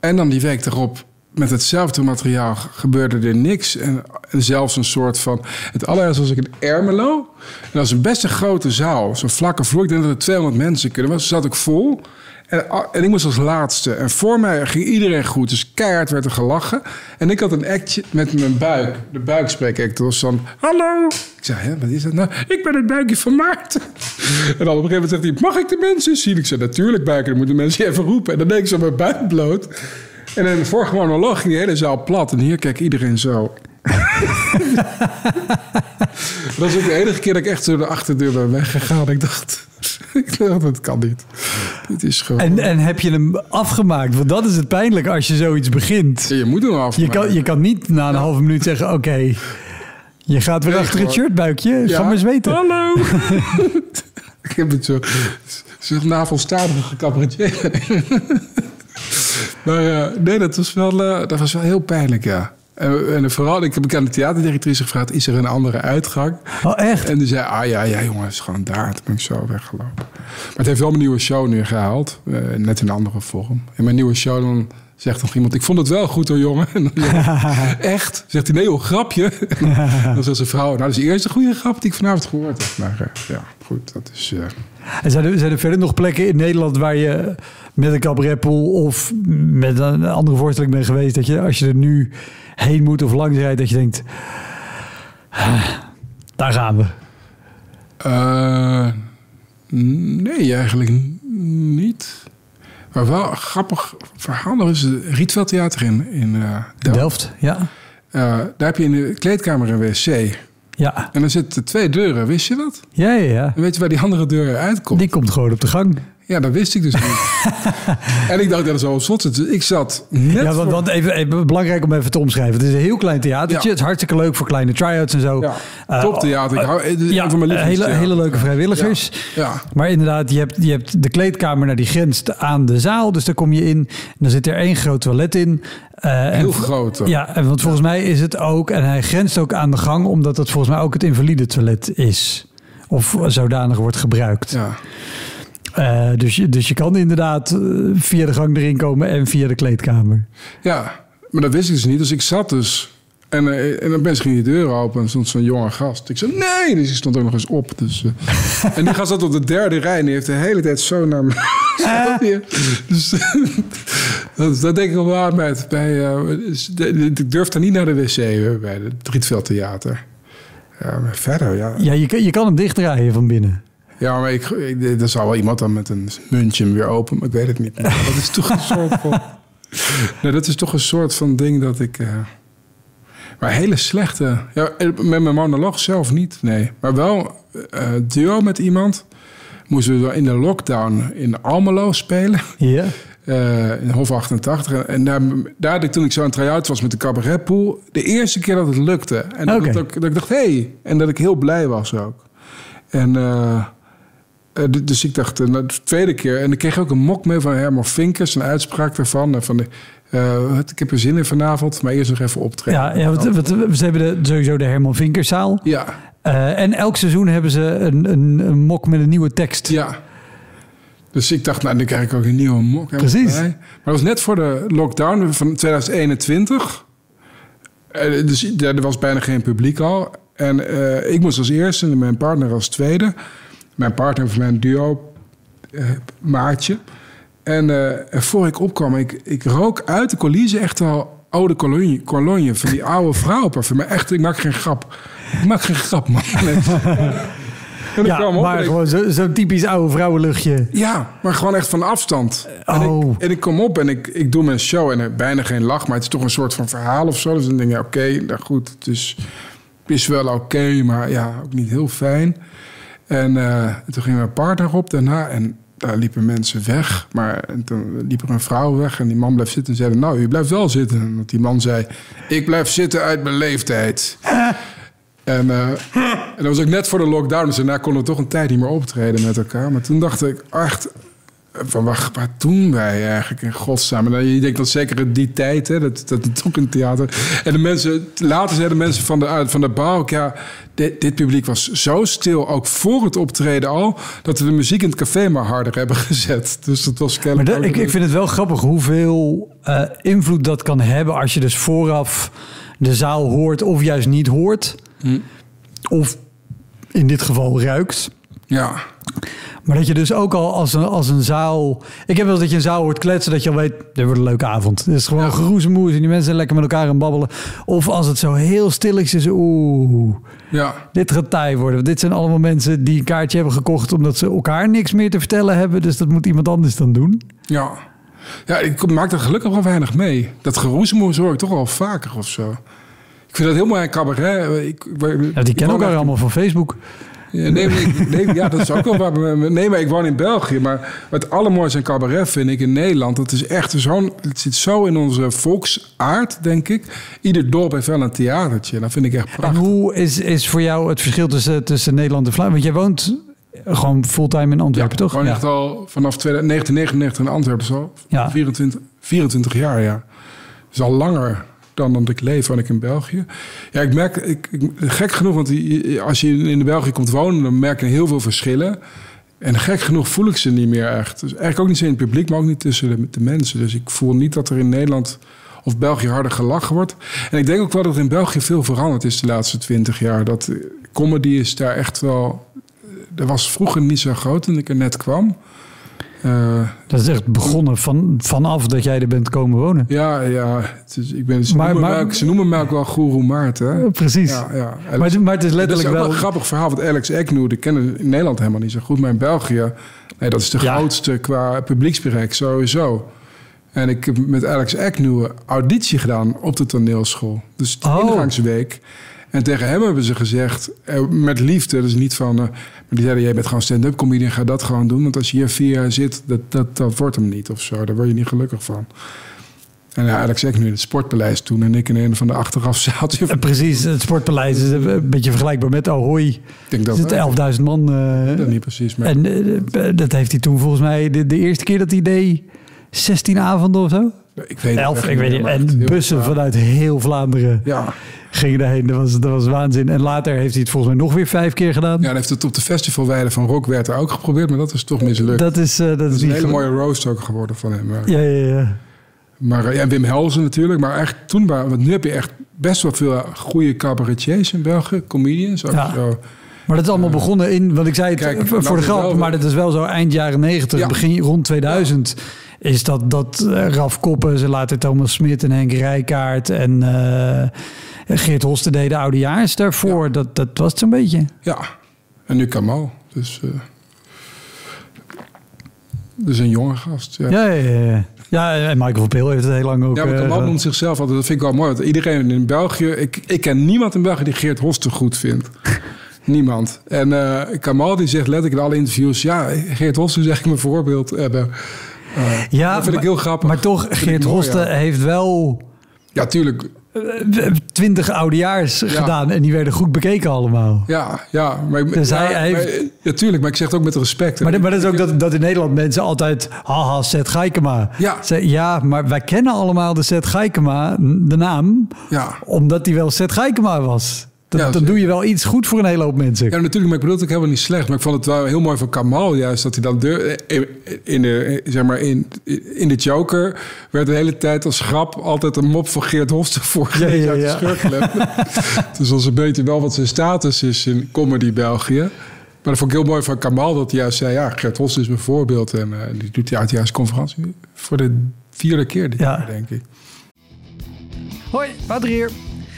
En dan die week erop, met hetzelfde materiaal, gebeurde er niks. En, zelfs een soort van... Het allerergste was ik in Ermelo. En dat was een best een grote zaal. Zo'n vlakke vloer. Ik denk dat er 200 mensen kunnen. was zat ik vol. En, en ik moest als laatste. En voor mij ging iedereen goed. Dus keihard werd er gelachen. En ik had een actje met mijn buik. De buikspreekact. Dat was dan... Hallo. Ik zei, hè, wat is dat nou? Ik ben het buikje van Maarten. En dan op een gegeven moment zegt hij... Mag ik de mensen zien? Ik zei, natuurlijk buiken. Dan moeten mensen even roepen. En dan deed ik zo mijn buik bloot. En in de vorige monoloog ging die hele zaal plat. En hier kijkt iedereen zo. dat was ook de enige keer dat ik echt door de achterdeur ben weggegaan. Ik dacht, ik dacht dat kan niet. Dit is gewoon... en, en heb je hem afgemaakt? Want dat is het pijnlijk als je zoiets begint. Ja, je moet hem af. Je kan, je kan niet na een halve minuut zeggen: Oké, je gaat weer Nee, achter het shirtbuikje. Ga maar eens weten. Hallo. ik heb het zo... Zeg navelstadige cabaretier. maar eh, nee, dat was, wel, eh, dat was wel heel pijnlijk, ja. En, en vooral, ik heb ik aan de theaterdirectrice gevraagd... is er een andere uitgang? Oh, echt? En die zei, ah ja, ja jongen, het is gewoon daar. Toen ben ik zo weggelopen. Maar het heeft wel mijn nieuwe show nu gehaald. eh, net in een andere vorm. In mijn nieuwe show dan zegt nog iemand... ik vond het wel goed hoor, jongen. En dan Echt? Zegt hij, nee joh, grapje. dan zegt zijn vrouw, nou dat is de eerste goede grap die ik vanavond gehoord heb. Maar eh, ja, goed, dat is... eh, En zijn er, zijn er verder nog plekken in Nederland waar je met een cabaretpool of met een andere voorstelling bent geweest, dat je als je er nu heen moet of langs rijdt, dat je denkt, "Ah, daar gaan we. Eh, nee, eigenlijk niet. Maar wel een grappig verhaal. nog is het Rietveld Theater in, in eh, Delft. Delft, ja. Eh, daar heb je in de kleedkamer een wc. Ja, En er zitten twee deuren, wist je dat? ja, ja. ja. En weet je waar die andere deur uitkomt? Die komt gewoon op de gang. Ja, dat wist ik dus niet. en ik dacht dat het zo op slot. Dus ik zat net Ja, want, want even, even belangrijk om even te omschrijven. Het is een heel klein theatertje. Ja. Het is hartstikke leuk voor kleine try-outs en zo. Ja, Eh, toptheater. Ik hou, het is ja, van mijn hele, hele leuke vrijwilligers. Ja. Maar inderdaad, je hebt, je hebt de kleedkamer naar die grenst aan de zaal. Dus daar kom je in. En dan zit er één groot toilet in. Eh, Heel groot. Ja, en want volgens mij is het ook... En hij grenst ook aan de gang, omdat het volgens mij ook het invalide toilet is. Of zodanig wordt gebruikt. Ja. Eh, dus, je, dus je kan inderdaad eh, via de gang erin komen en via de kleedkamer. ja, maar dat wist ik dus niet. Dus ik zat dus... En, eh, en dan ben ging die deur open en stond zo'n jonge gast. Ik zei, nee! Dus die stond ook nog eens op. Dus, en die gast zat op de derde rij en die heeft de hele tijd zo naar me... Dus dat, dat denk ik wel aan het- bij dus ik durf daar niet naar de wc bij het Rietveld Theater. Ja, maar verder, ja. Ja, je, kan- je kan hem dichtdraaien van binnen. Ja, maar ik, ik, er zal wel iemand dan met een muntje hem weer open, maar ik weet het niet. Dat is toch een soort van... Nee, dat is toch een soort van ding dat ik... eh, maar hele slechte... Ja, met mijn monoloog zelf niet, nee. Maar wel eh, duo met iemand. Moesten we wel in de lockdown in Almelo spelen. Ja. eh, in Hof 88. En daar, toen ik zo aan try-out was met de cabaretpool... de eerste keer dat het lukte. En dat, dat, ik- dat ik dacht, hé. Hey. En dat ik heel blij was ook. En eh, eh, dus ik dacht, eh, nou, de tweede keer... en ik kreeg ook een mok mee van Herman Vinkers... een uitspraak daarvan. eh, van de, eh, ik heb er zin in vanavond, maar eerst nog even optreden. Ja, ja wat, wat, ze hebben de, sowieso de Herman Vinkerzaal. Ja, Eh, en elk seizoen hebben ze een, een, een mok met een nieuwe tekst. ja. Dus ik dacht, nou, dan krijg ik ook een nieuwe mok. Precies. bij. Maar dat was net voor de lockdown van 2021. Eh, Dus ja, er was bijna geen publiek al. En eh, ik moest als eerste en mijn partner als tweede. Mijn partner van mijn duo, eh, Maartje. En en voor ik opkwam, ik, ik rook uit de coulisse echt wel oude cologne, cologne van die oude vrouwenparfum. Maar echt, ik maak geen grap. Ik maak geen grap, man. Nee. En ik Ja, kwam op maar gewoon zo- zo'n typisch oude vrouwenluchtje. ja, maar gewoon echt van afstand. En, Oh. ik, en ik kom op en ik, ik doe mijn show en er bijna geen lach, maar het is toch een soort van verhaal of zo. Dus dan denk je, oké, nou goed, het is, het is wel oké, maar ja, ook niet heel fijn. En eh, toen ging mijn partner op daarna en daar liepen mensen weg. Maar en toen liep er een vrouw weg en die man bleef zitten en zei, nou, u blijft wel zitten. Want die man zei, ik blijf zitten uit mijn leeftijd. En, eh, en dat was ook net voor de lockdown. Dus daarna konden we toch een tijd niet meer optreden met elkaar. Maar toen dacht ik echt... van waar, waar doen wij eigenlijk in godsnaam? En je denkt dan zeker in die tijd, hè, dat, dat toch in het theater. En de mensen, later zeiden mensen van de, van de bouw, ja, dit, dit, publiek was zo stil, ook voor het optreden al, dat we de muziek in het café maar harder hebben gezet. Dus dat was Maar dat, ik, ik vind het wel grappig hoeveel uh, invloed dat kan hebben als je dus vooraf de zaal hoort of juist niet hoort. Hm. Of in dit geval ruikt. Ja. Maar dat je dus ook al als een, als een zaal... Ik heb wel eens dat je een zaal hoort kletsen... dat je al weet, dit wordt een leuke avond. Het is gewoon ja. geroezemoes en die mensen zijn lekker met elkaar aan babbelen. Of als het zo heel stilletjes is... Oeh, ja. dit gaat taai worden. Dit zijn allemaal mensen die een kaartje hebben gekocht... omdat ze elkaar niks meer te vertellen hebben. Dus dat moet iemand anders dan doen. Ja. Ja, ik maak er gelukkig wel weinig mee. Dat geroezemoes hoor ik toch wel vaker of zo. Ik vind dat heel mooi cabaret. Ik, ja, die kennen elkaar allemaal van Facebook. Ja, nee, nee, ja, dat is ook wel waar. Nee, maar ik woon in België. Maar het allermooiste aan cabaret vind ik in Nederland. Dat is echt zo'n. Het zit zo in onze volksaard, denk ik. Ieder dorp heeft wel een theatertje. Dat vind ik echt prachtig. En hoe is, is voor jou het verschil tussen, tussen Nederland en Vlaanderen? Want jij woont gewoon fulltime in Antwerpen, ja, toch? Ik woon echt al vanaf 1999 in Antwerpen. Zo. Ja. 24, 24 jaar, ja. Dus al langer dan dat ik leef, woon ik in België. Ja, ik merk, ik, gek genoeg, want als je in België komt wonen, dan merk je heel veel verschillen. En gek genoeg voel ik ze niet meer echt. Dus eigenlijk ook niet in het publiek, maar ook niet tussen de, de, mensen. Dus ik voel niet dat er in Nederland of België harder gelachen wordt. En ik denk ook wel dat in België veel veranderd is de laatste twintig jaar. Dat comedy is daar echt wel... Dat was vroeger niet zo groot toen ik er net kwam. Uh, dat is echt begonnen van, vanaf dat jij er bent komen wonen. Ja, ja. Het is, ik ben, ze, maar, noemen maar, mij, ze noemen mij ook wel Guru Maarten. Precies. Ja, ja. Maar, maar, het is letterlijk is wel... een grappig verhaal. Want Alex Eknoe, die kennen in Nederland helemaal niet zo goed. Maar in België, nee, dat is de grootste qua publieksbereik sowieso. En ik heb met Alex Eknoe auditie gedaan op de toneelschool. Dus de oh. ingangsweek. En tegen hem hebben ze gezegd, eh, met liefde, dus niet van... Uh, maar die zeiden, jij bent gewoon stand-up comedian, ga dat gewoon doen. Want als je hier vier jaar zit, dat, dat, dat wordt hem niet of zo. Daar word je niet gelukkig van. En ja, Alex ik nu in het sportpaleis toen en ik in een van de achterafzaaltjes. Ja, precies, het sportpaleis is een beetje vergelijkbaar met Ahoy. Ik denk dat het 11.000 man. Uh, dat niet precies. Maar... En dat heeft hij toen volgens mij de, de eerste keer dat hij deed, 16 avonden of zo. Ik weet Elf, ik weet niet. En bussen vanuit heel Vlaanderen. Ja gingen daarheen. Dat was, dat was waanzin. En later heeft hij het volgens mij nog weer vijf keer gedaan. Ja, en heeft het op de festivalweide van Rock werd er ook geprobeerd, maar dat is toch mislukt. Dat is, uh, dat, dat is, een hele mooie roast ook geworden van hem. Ja, ja, ja. Maar uh, ja, Wim Helsen natuurlijk. Maar echt toen, want nu heb je echt best wel veel goede cabaretiers in België, comedians. Ook ja. Zo. Maar dat is allemaal begonnen in, want ik zei het Kijk, voor de grap, maar dat is wel zo eind jaren 90, begin rond 2000. Is dat, dat uh, Raf Koppen, ze later Thomas Smit en Henk Rijkaard en Geert Hosten deed de oudejaars daarvoor. Dat, dat was het zo'n beetje. Ja, en nu Kamal. Dus, uh, dus een jonge gast. Ja, ja, ja. ja. Ja, en Michael van Peel heeft het heel lang ook... Ja, maar Kamal uh, noemt zichzelf altijd, dat vind ik wel mooi. Want iedereen in België... Ik, ik ken niemand in België die Geert Hosten goed vindt. niemand. En uh, Kamal die zegt letterlijk in alle interviews... Ja, Geert Hosten is eigenlijk mijn voorbeeld. En, ja, dat vind ik heel grappig. Maar toch, Geert Hosten heeft wel... Ja, tuurlijk twintig oudejaars ja. gedaan en die werden goed bekeken allemaal. Ja, ja. Maar, dus ja, hij heeft... maar, natuurlijk, maar ik zeg het ook met respect. Maar, maar dat is ook dat, dat in Nederland mensen altijd... Haha, Seth Geikema. Ja. ja, maar wij kennen allemaal de Seth Geikema, de naam... Ja. omdat hij wel Seth Geikema was. Dat, ja, dan doe je wel iets goed voor een hele hoop mensen. Ja, natuurlijk, maar ik bedoel het ook helemaal niet slecht. Maar ik vond het wel heel mooi van Kamal juist... dat hij dan de, in, de, zeg maar in, in de Joker... werd de hele tijd als grap altijd een mop van Geert Hofstad voorgelezen ja, ja, ja. uit de dus dat is een beetje wel wat zijn status is in comedy België. Maar dat vond ik heel mooi van Kamal dat hij juist zei... ja, Geert Hofstad is mijn voorbeeld. En uh, die doet hij uit juist conferentie voor de vierde keer dit jaar, denk ik. Hoi, Wouter hier.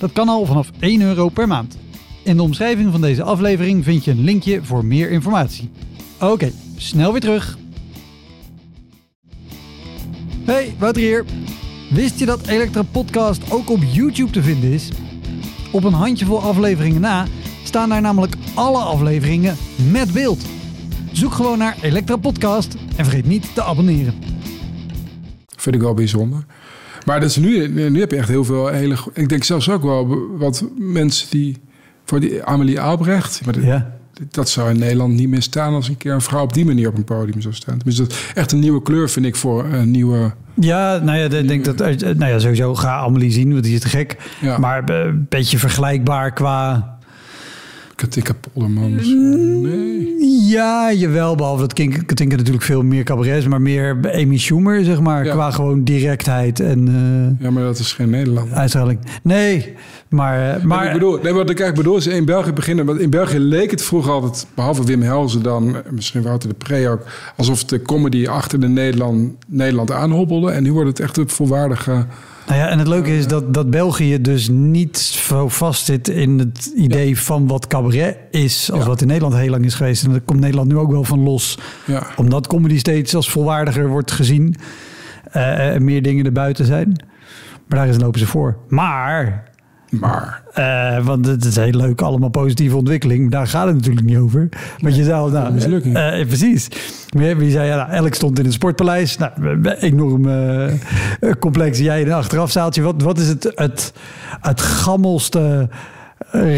Dat kan al vanaf 1 euro per maand. In de omschrijving van deze aflevering vind je een linkje voor meer informatie. Oké, snel weer terug. Hey, Wouter hier. Wist je dat Elektra Podcast ook op YouTube te vinden is? Op een handjevol afleveringen na staan daar namelijk alle afleveringen met beeld. Zoek gewoon naar Elektra Podcast en vergeet niet te abonneren. Vind ik wel bijzonder. Maar dus nu, nu heb je echt heel veel hele... Ik denk zelfs ook wel wat mensen die... Voor die Amelie Albrecht. Maar Ja. dat zou in Nederland niet meer staan als een keer een vrouw op die manier op een podium zou staan. Tenminste, dat echt een nieuwe kleur vind ik voor een nieuwe... Ja, nou ja, ik denk dat, eh, nou ja, sowieso ga Amelie zien, want die is te gek. Ja. Maar eh, een beetje vergelijkbaar qua... Katinka Polderman. misschien. Nee. Ja, jawel, behalve dat Kink- Katinka natuurlijk veel meer cabaret is, maar meer Amy Schumer, zeg maar, Ja. qua gewoon directheid en eh, Ja, maar dat is geen Nederlander. uitstraling. Nee, maar... eh, Maar, ik bedoel, nee, wat ik eigenlijk bedoel is in België beginnen. Want in België leek het vroeger altijd, behalve Wim Helzen dan, eh, misschien Wouter de Pre ook, alsof de comedy achter de Nederland, Nederland aanhobbelde. En nu wordt het echt een volwaardige. Nou ja, en het leuke is dat, dat België dus niet zo vast zit in het idee van wat cabaret is, als Ja. wat in Nederland heel lang is geweest. En daar komt Nederland nu ook wel van los. Ja, Omdat comedy steeds als volwaardiger wordt gezien. eh, en meer dingen erbuiten zijn. Maar daar is lopen ze voor. Maar, maar. eh, want het is heel leuk, allemaal positieve ontwikkeling. Daar gaat het natuurlijk niet over. Want je zou, nou, mislukking. eh, precies. Maar Wie zei, ja, nou, Elk stond in een sportpaleis. Nou, enorm eh, complex. Jij in een achterafzaaltje. Wat, wat is het, het, het gammelste,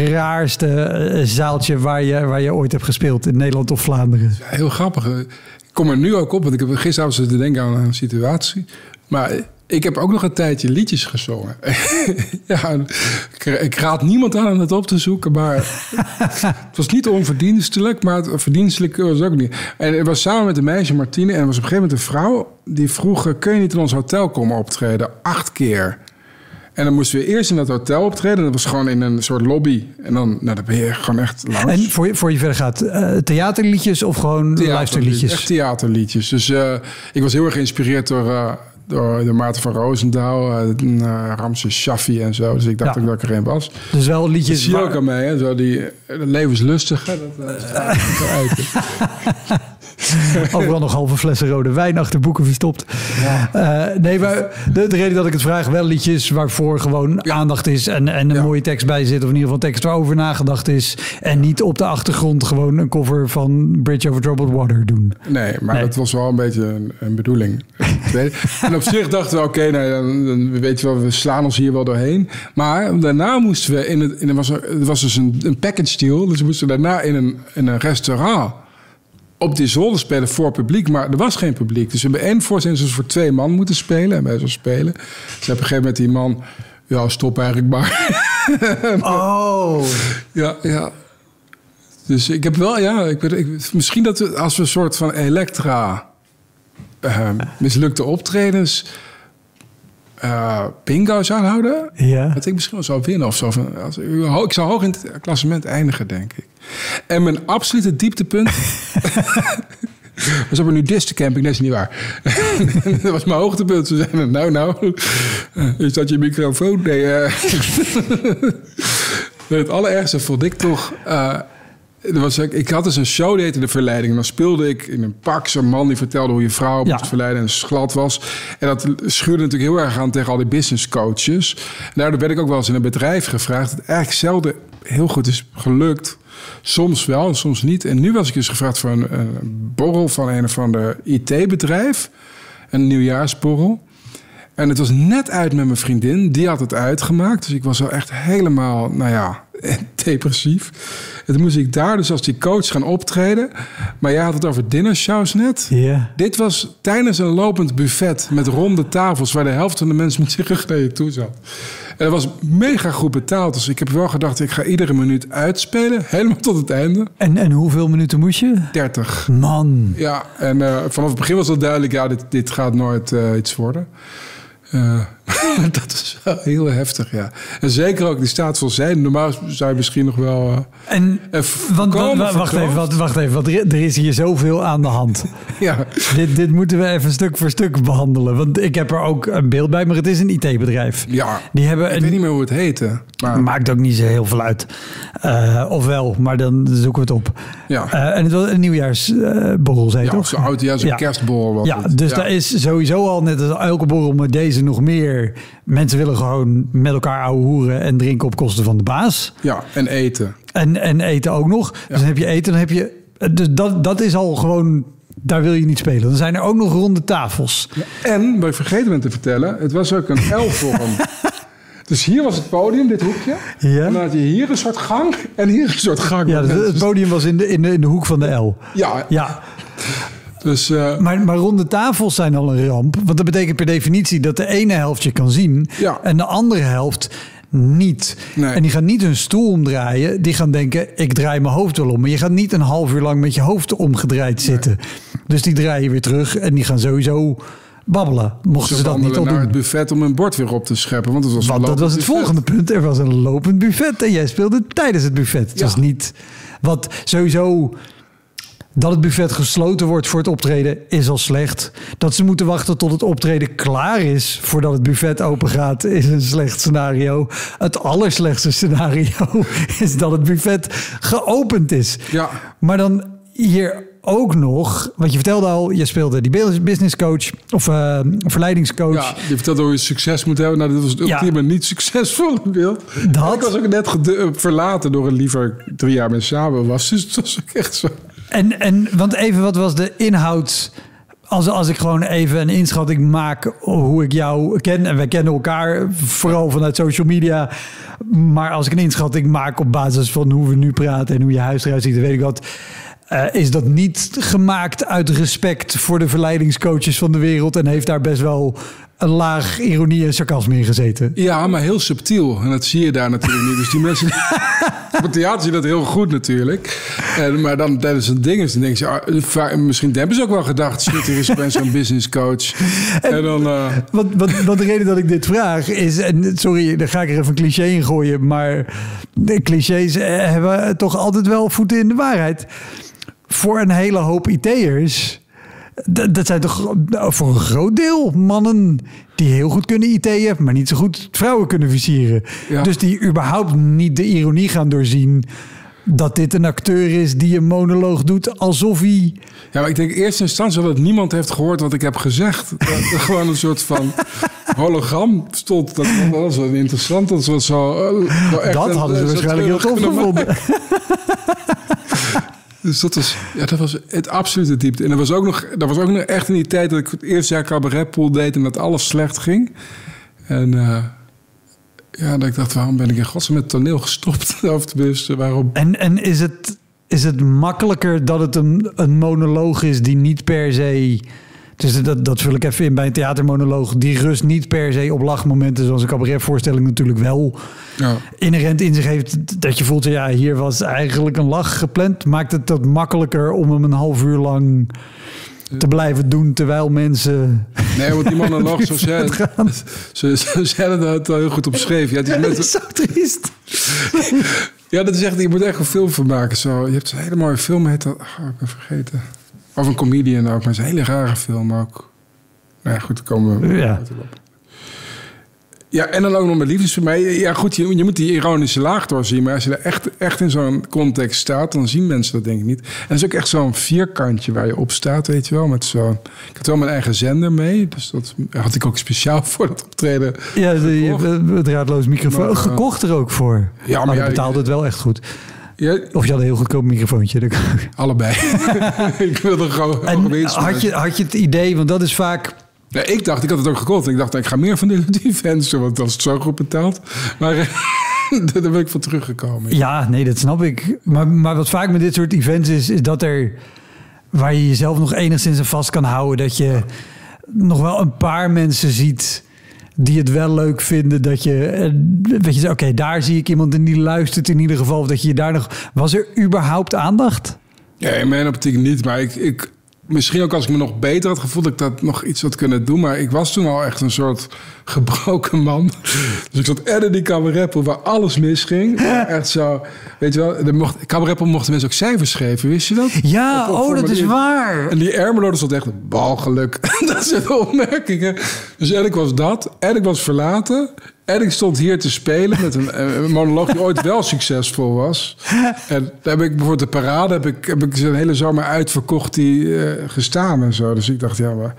raarste eh, zaaltje waar je, waar je ooit hebt gespeeld in Nederland of Vlaanderen? Heel grappig. Ik kom er nu ook op, want ik heb gisteravond zitten denken aan een situatie. Maar ik heb ook nog een tijdje liedjes gezongen. ja, ik, ik raad niemand aan om het op te zoeken, maar het was niet onverdienstelijk, maar het verdienstelijk was het ook niet. En het was samen met een meisje, Martine, en er was op een gegeven moment een vrouw die vroeg: eh, kun je niet in ons hotel komen optreden? Acht keer. En dan moesten we eerst in dat hotel optreden. Dat was gewoon in een soort lobby. En dan, nou, dan ben je gewoon echt langs. En voor je, voor je verder gaat, eh, theaterliedjes of gewoon luisterliedjes? Echt theaterliedjes. Dus eh, ik was heel erg geïnspireerd door, door, door Maarten van Roosendaal, uh, uh, Ramses Shaffi en zo. Dus ik dacht Ja. ook dat ik er een was. Dus wel Dat liedjes zie ook aan mij, hè? Zo die eh, levenslustige. Dat, uit. overal nog halve flessen rode wijn achter boeken verstopt. Eh, nee, maar de, de reden dat ik het vraag, wel liedjes waarvoor gewoon aandacht is en, en een Ja. mooie tekst bij zit. Of in ieder geval tekst waarover nagedacht is. En niet op de achtergrond gewoon een cover van Bridge Over Troubled Water doen. Nee, maar Nee. dat was wel een beetje een, een bedoeling. En op zich dachten we, oké, nou, dan, dan weet je wel, we slaan ons hier wel doorheen. Maar daarna moesten we in het, in, was, er er was dus een, een package deal. Dus we moesten daarna in een, in een restaurant op die zolder spelen voor publiek. Maar er was geen publiek. Dus we hebben één voorstelling dus voor twee man moeten spelen. En wij zo spelen. Dus op een gegeven moment die man, ja, stop eigenlijk maar. Oh. Ja, ja. Dus ik heb wel, ja, ik, weet- ik, misschien dat we, als we een soort van Elektra eh, mislukte optredens eh bingo zouden houden, Ja. dat ik misschien wel zou winnen of zo. Als, ik zou hoog in het klassement eindigen, denk ik. En mijn absolute dieptepunt. was op een nudistencamping, dat is niet waar. dat was mijn hoogtepunt. Ze zeiden, nou, nou, eh, is dat je microfoon? Nee, eh. Het allerergste vond ik toch... er was, ik, ik had dus een show, die heette De Verleiding. En dan speelde ik in een pak zo'n man die vertelde hoe je vrouw Ja. moest verleiden en glad was. En dat schuurde natuurlijk heel erg aan tegen al die business coaches. En daardoor werd ik ook wel eens in een bedrijf gevraagd. Dat eigenlijk zelden heel goed is gelukt. Soms wel en soms niet. En nu was ik dus gevraagd voor een, een borrel van een of ander IT-bedrijf. Een nieuwjaarsborrel. En het was net uit met mijn vriendin. Die had het uitgemaakt. Dus ik was wel echt helemaal, nou ja, depressief. En toen moest ik daar dus als die coach gaan optreden. Maar jij had het over dinnershows net. Ja. Dit was tijdens een lopend buffet met ronde tafels... waar de helft van de mensen met zich rug naar je toe zat. En En dat was mega goed betaald. Dus ik heb wel gedacht, ik ga iedere minuut uitspelen. Helemaal tot het einde. En, en hoeveel minuten moest je? 30. Man. Ja, en uh, vanaf het begin was al duidelijk, ja, dit, dit gaat nooit uh, iets worden. Uh, dat is wel heel heftig, ja. En zeker ook die staat van zijn. Normaal zou je misschien nog wel. Uh, en, want, wacht, even, wacht, wacht even, want er is hier zoveel aan de hand. ja. Dit, dit moeten we even stuk voor stuk behandelen. Want ik heb er ook een beeld bij, maar het is een IT-bedrijf. Ja. Die hebben ik een, weet niet meer hoe het heette. Maar... Maakt ook niet zo heel veel uit. Uh, ofwel, maar dan zoeken we het op. Ja. Uh, en het was een nieuwjaarsborrel, zei ja, toch? Zo'n oud, ja, zo'n Ja. kerstborrel. was Ja, het. dus ja. daar is sowieso al, net als elke borrel, maar deze nog meer. Mensen willen gewoon met elkaar ouwe hoeren en drinken op kosten van de baas. Ja, en eten. En, en eten ook nog. Dus dan heb je eten, dan heb je... Dus dat, dat is al gewoon... Daar wil je niet spelen. Dan zijn er ook nog ronde tafels. En, wat ik vergeten ben te vertellen, het was ook een L-vorm. dus hier was het podium, dit hoekje. Ja. En dan had je hier een soort gang en hier een soort gang. Ja, dus het podium was in de, in de, in de hoek van de L. Ja, Ja, dus uh, maar, maar ronde tafels zijn al een ramp. Want dat betekent per definitie dat de ene helft je kan zien... Ja. en de andere helft niet. Nee. En die gaan niet hun stoel omdraaien. Die gaan denken, ik draai mijn hoofd wel om. Maar je gaat niet een half uur lang met je hoofd omgedraaid zitten. Dus die draaien weer terug en die gaan sowieso babbelen. Mochten ze, dat niet al doen. het buffet om een bord weer op te scheppen. Want, het was Want dat was het buffet. volgende punt. Er was een lopend buffet en jij speelde tijdens het buffet. Het Ja. was niet... Wat sowieso... Dat het buffet gesloten wordt voor het optreden is al slecht. Dat ze moeten wachten tot het optreden klaar is voordat het buffet open gaat, is een slecht scenario. Het allerslechtste scenario is dat het buffet geopend is. Ja. Maar dan hier ook nog, want je vertelde al, je speelde die business coach of eh, verleidingscoach. Ja, je vertelde hoe je succes moet hebben. Nou, dit was het Ja. ultieme niet succesvolle beeld. Dat- Ik was ook net eh, verlaten door een liever drie jaar met samen was. Dus het was ook echt zo. En, en want even, wat was de inhoud? Als, als ik gewoon even een inschatting maak hoe ik jou ken. En wij kennen elkaar vooral vanuit social media. Maar als ik een inschatting maak op basis van hoe we nu praten en hoe je huis eruit ziet, dan weet ik wat. eh, is dat niet gemaakt uit respect voor de verleidingscoaches van de wereld? En heeft daar best wel een laag ironie en sarcasme in gezeten? Ja, maar heel subtiel. En dat zie je daar natuurlijk niet. Dus die mensen... Op het theater zie je dat heel goed natuurlijk. En, maar dan tijdens een ding is, dan denk je... ah, va- misschien hebben ze ook wel gedacht... shit, hier is opeens zo'n business coach. En dan... eh, Want, want, want de reden dat ik dit vraag is, en sorry, daar ga ik er even een cliché in gooien, maar de clichés eh, hebben toch altijd wel voeten in de waarheid. Voor een hele hoop IT'ers, dat, dat zijn toch nou, voor een groot deel mannen die heel goed kunnen IT'en, maar niet zo goed vrouwen kunnen versieren. Ja. Dus die überhaupt niet de ironie gaan doorzien dat dit een acteur is die een monoloog doet alsof hij... Ja, maar ik denk in eerste instantie dat niemand heeft gehoord wat ik heb gezegd. Dat er gewoon een soort van hologram stond. Dat, was wel interessant. Dat was zo, eh, wel echt Dat hadden ze een waarschijnlijk heel tof gevonden. Dus dat was, ja, dat was het absolute diepte. En er was ook nog, dat was ook nog echt in die tijd dat ik het eerste jaar cabaretpool deed en dat alles slecht ging. En eh, ja, dat ik dacht, waarom ben ik in godsnaam met toneel gestopt? of tenminste, waarom? En, en is, het, is het makkelijker dat het een, een monoloog is die niet per se. Dus dat, dat vul ik even in bij een theatermonoloog. Die rust niet per se op lachmomenten, zoals een cabaretvoorstelling natuurlijk wel Ja. inherent in zich heeft. Dat je voelt, ja, hier was eigenlijk een lach gepland. Maakt het dat makkelijker om hem een half uur lang te blijven doen terwijl mensen. Nee, want die monoloog, zo zei ze, ze zeiden dat heel goed opgeschreven. Ja, het is Dat is zo triest. Ja, dat is echt, je moet echt een film van maken. Zo, je hebt een hele mooie film, heet dat. Oh, ik ben vergeten. Of een comedian ook, maar het is een hele rare film ook. Nou ja, goed, daar komen we. Ja. Ja, en dan ook nog met liefdes voor mij. Ja, goed, je, je moet die ironische laag doorzien. Maar als je er echt, echt in zo'n context staat, dan zien mensen dat denk ik niet. En het is ook echt zo'n vierkantje waar je op staat, weet je wel. Met zo'n, ik had wel mijn eigen zender mee. Dus dat had ik ook speciaal voor dat optreden. Ja, de, het draadloos microfoon. Maar, eh, Gekocht er ook voor. Ja, maar maar je ja, betaalde het wel echt goed. Ja, Of je had een heel goedkoop microfoontje. Dat allebei. ik wilde gewoon En had je, had je het idee, want dat is vaak... Ja, ik dacht, ik had het ook gekocht. Ik dacht, ik ga meer van die, fans want als het zo goed betaald. Maar daar ben ik van teruggekomen. Ja, nee, dat snap ik. Maar, maar wat vaak met dit soort events is, is dat er... Waar je jezelf nog enigszins aan vast kan houden. Dat je nog wel een paar mensen ziet die het wel leuk vinden dat je, eh, weet je, oké, daar zie ik iemand en die luistert in ieder geval, dat je daar nog, was er überhaupt aandacht? Ja, in mijn optiek niet, maar ik, ik, misschien ook als ik me nog beter had gevoeld, dat ik dat nog iets had kunnen doen. Maar ik was toen al echt een soort gebroken man. Dus ik zat en in die cabaretpool waar alles misging. Echt zo, weet je wel, de mocht, cabaretpool mochten mensen ook cijfers geven, wist je dat? Ja, Op- op oh, dat is waar. En die Ermelo stond echt balgeluk. dat zijn de opmerkingen. Dus en ik was dat, en ik was verlaten. En ik stond hier te spelen met een, een monoloog die ooit wel succesvol was. En daar heb ik bijvoorbeeld de parade, heb ik, heb ik een hele zomer uitverkocht die eh, gestaan en zo. Dus ik dacht, ja, maar...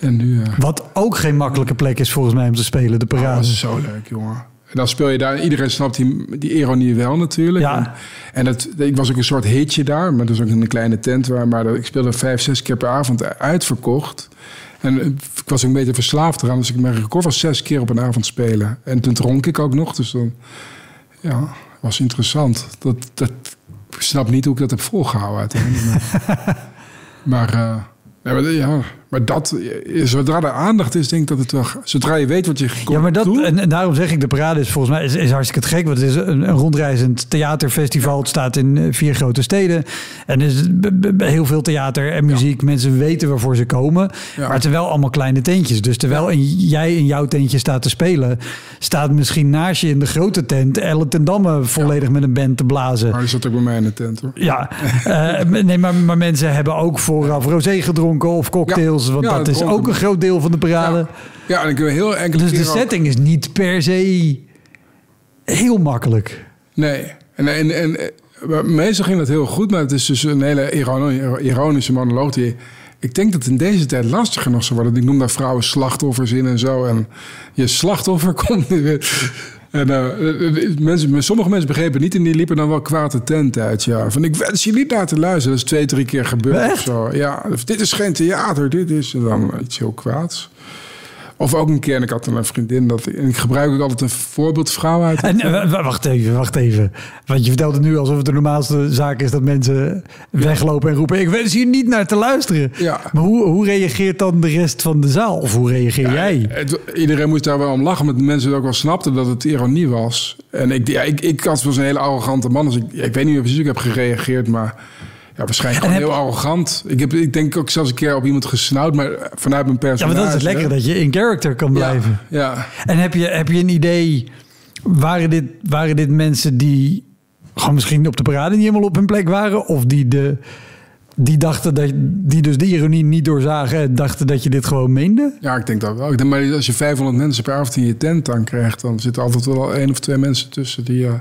En nu... eh, Wat ook geen makkelijke plek is volgens mij om te spelen, de Oh, parade. dat is zo leuk, jongen. En dan speel je daar. Iedereen snapt die, die ironie wel natuurlijk. Ja. En, en het, ik was ook een soort hitje daar. Maar dat is ook in een kleine tent. Waar, maar ik speelde vijf, zes keer per avond uitverkocht. En ik was ook een beetje verslaafd eraan. Dus ik mijn record was zes keer op een avond spelen. En toen dronk ik ook nog. Dus dan... Ja, was interessant. Dat, dat, ik snap niet hoe ik dat heb volgehouden uiteindelijk. Maar, maar, eh, maar, ja, maar dat... eh, Zodra er aandacht is, denk ik dat het wel... Zodra je weet wat je Ja, maar dat, en, daarom zeg ik, de parade is volgens mij is, is hartstikke gek. Want het is een, een rondreizend theaterfestival. Het staat in eh, vier grote steden. En er is heel veel theater en muziek. Mensen weten waarvoor ze komen. Ja. Maar het zijn wel allemaal kleine tentjes. Dus terwijl in- jij in jouw tentje staat te spelen... staat misschien naast je in de grote tent... Elle ten Damme volledig met een band te blazen. Maar die zat ook bij mij in de tent hoor. Ja, eh, nee, maar, maar mensen hebben ook vooraf rosé gedronken of cocktails. Want Ja, dat is ook een groot deel van de parade. Ja, ja en ik heb heel enkele Dus de ook- setting is niet per se heel makkelijk. Nee. En, en, en, meestal ging dat heel goed, maar het is dus een hele ironi- ironische monoloog die... Ik denk dat in deze tijd lastiger nog zou worden. Ik noem daar vrouwen slachtoffers in en zo. En je slachtoffer komt weer... En eh, mensen, sommige mensen begrepen niet en die liepen dan wel kwaad de tent uit. Ja. Van ik wens je niet naar te luisteren. Dat is twee, drie keer gebeurd of zo. Ja, of, dit is geen theater, dit is en dan iets heel kwaads. Of ook een keer, en ik had een vriendin, dat, en ik gebruik ook altijd een voorbeeldvrouw uit. En eh, wacht even, wacht even. Want je vertelt het nu alsof het de normaalste zaak is dat mensen weglopen en roepen: Ik wens hier niet naar te luisteren. Ja. Maar hoe, hoe reageert dan de rest van de zaal? Of hoe reageer jij? Het- iedereen moest daar wel om lachen, maar de mensen ook wel snapten dat het ironie was. En ik, ja, ik, ik was een hele arrogante man, dus ik, ik weet niet precies hoe ik heb gereageerd, maar ja, waarschijnlijk gewoon heel arrogant. Ik, heb, ik denk ook zelfs een keer op iemand gesnauwd, maar vanuit mijn Ja, personage. maar dat is het lekker dat je in character kan blijven. Ja, ja. En heb je, heb je een idee, waren dit, waren dit mensen die gewoon misschien op de parade niet helemaal op hun plek waren? Of die, de, die dachten dat, die dus de ironie niet doorzagen en dachten dat je dit gewoon meende? Ja, ik denk dat wel. Ik denk, maar als je 500 mensen per avond in je tent dan krijgt, dan zitten altijd wel één of twee mensen tussen die. eh,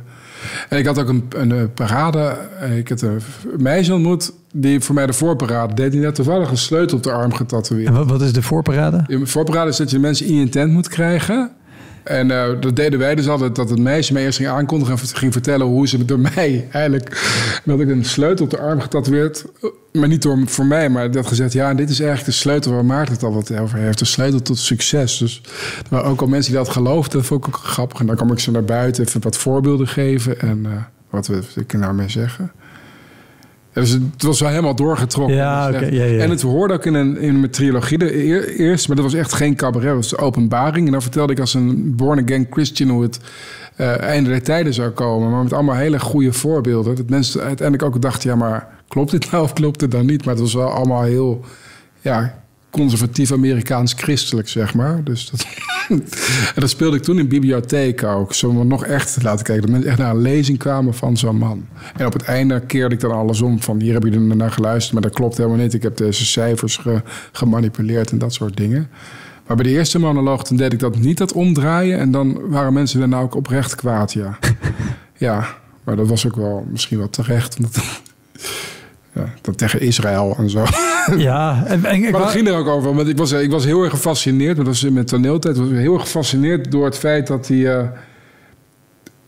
En ik had ook een, een eh, parade. eh, Ik had een meisje ontmoet die voor mij de voorparade deed. Die net toevallig een sleutel op de arm getatoeëerd. En wat, wat is de voorparade? De voorparade is dat je de mensen in je tent moet krijgen. En eh, dat deden wij dus altijd, dat het meisje mij eerst ging aankondigen... en ging vertellen hoe ze door mij eigenlijk... dat ik een sleutel op de arm getatoeëerd... maar niet door, voor mij, maar dat gezegd... ja, dit is eigenlijk de sleutel waar Maarten het altijd over heeft. De sleutel tot succes. Dus waren ook al mensen die dat geloofden. Dat vond ik ook grappig. En dan kwam ik ze naar buiten, even wat voorbeelden geven... en eh, wat wil ik nou mee zeggen... Dus het was wel helemaal doorgetrokken. Ja, Dus ja, ja. En het hoorde ook in, een, in mijn trilogie de eer- eerst, maar dat was echt geen cabaret, dat was de openbaring. En dan vertelde ik als een born-again Christian hoe het eh, einde der tijden zou komen. Maar met allemaal hele goede voorbeelden. Dat mensen uiteindelijk ook dachten, ja, maar klopt dit nou of klopt het dan niet? Maar het was wel allemaal heel, ja, conservatief Amerikaans-christelijk, zeg maar. Dus dat, en dat speelde ik toen in bibliotheek ook. Zo nog echt te laten kijken. Dat mensen echt naar een lezing kwamen van zo'n man. En op het einde keerde ik dan alles om. Van hier heb je er naar geluisterd, maar dat klopt helemaal niet. Ik heb deze cijfers ge- gemanipuleerd en dat soort dingen. Maar bij de eerste monoloog toen deed ik dat niet, dat omdraaien. En dan waren mensen daarna ook oprecht kwaad, ja. ja, maar dat was ook wel misschien wel terecht. Omdat, ja, dat tegen Israël en zo. Ja, en, en, ik Maar dat ging er ook over. Want ik was, ik was heel erg gefascineerd. Dat was met toneeltijd. was ik heel erg gefascineerd door het feit dat hij. eh,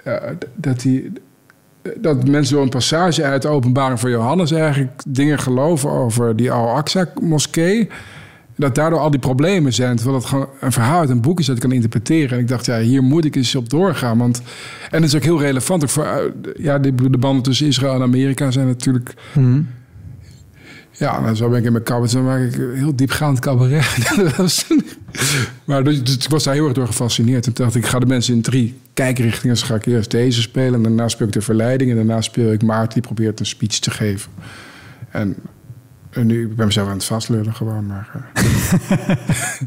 eh, dat hij. Dat mensen door een passage uit de openbaring van Johannes eigenlijk dingen geloven over die Al-Aqsa-moskee. Dat daardoor al die problemen zijn. Terwijl dat gewoon een verhaal uit een boek is dat ik kan interpreteren. En ik dacht, ja, hier moet ik eens op doorgaan. Want, en het is ook heel relevant. Ook voor, eh, ja, de, de banden tussen Israël en Amerika zijn natuurlijk Mhm. Ja, nou, zo ben ik in mijn cabaret. Dan maak ik heel diepgaand cabaret. Maar dus, dus ik was daar heel erg door gefascineerd. En toen dacht ik, ik ga de mensen in drie kijkrichtingen. Dus ga ik eerst deze spelen. En daarna speel ik de verleiding. En daarna speel ik Maarten, die probeert een speech te geven. En, en nu, ik ben mezelf aan het vastlullen gewoon. Maar, uh,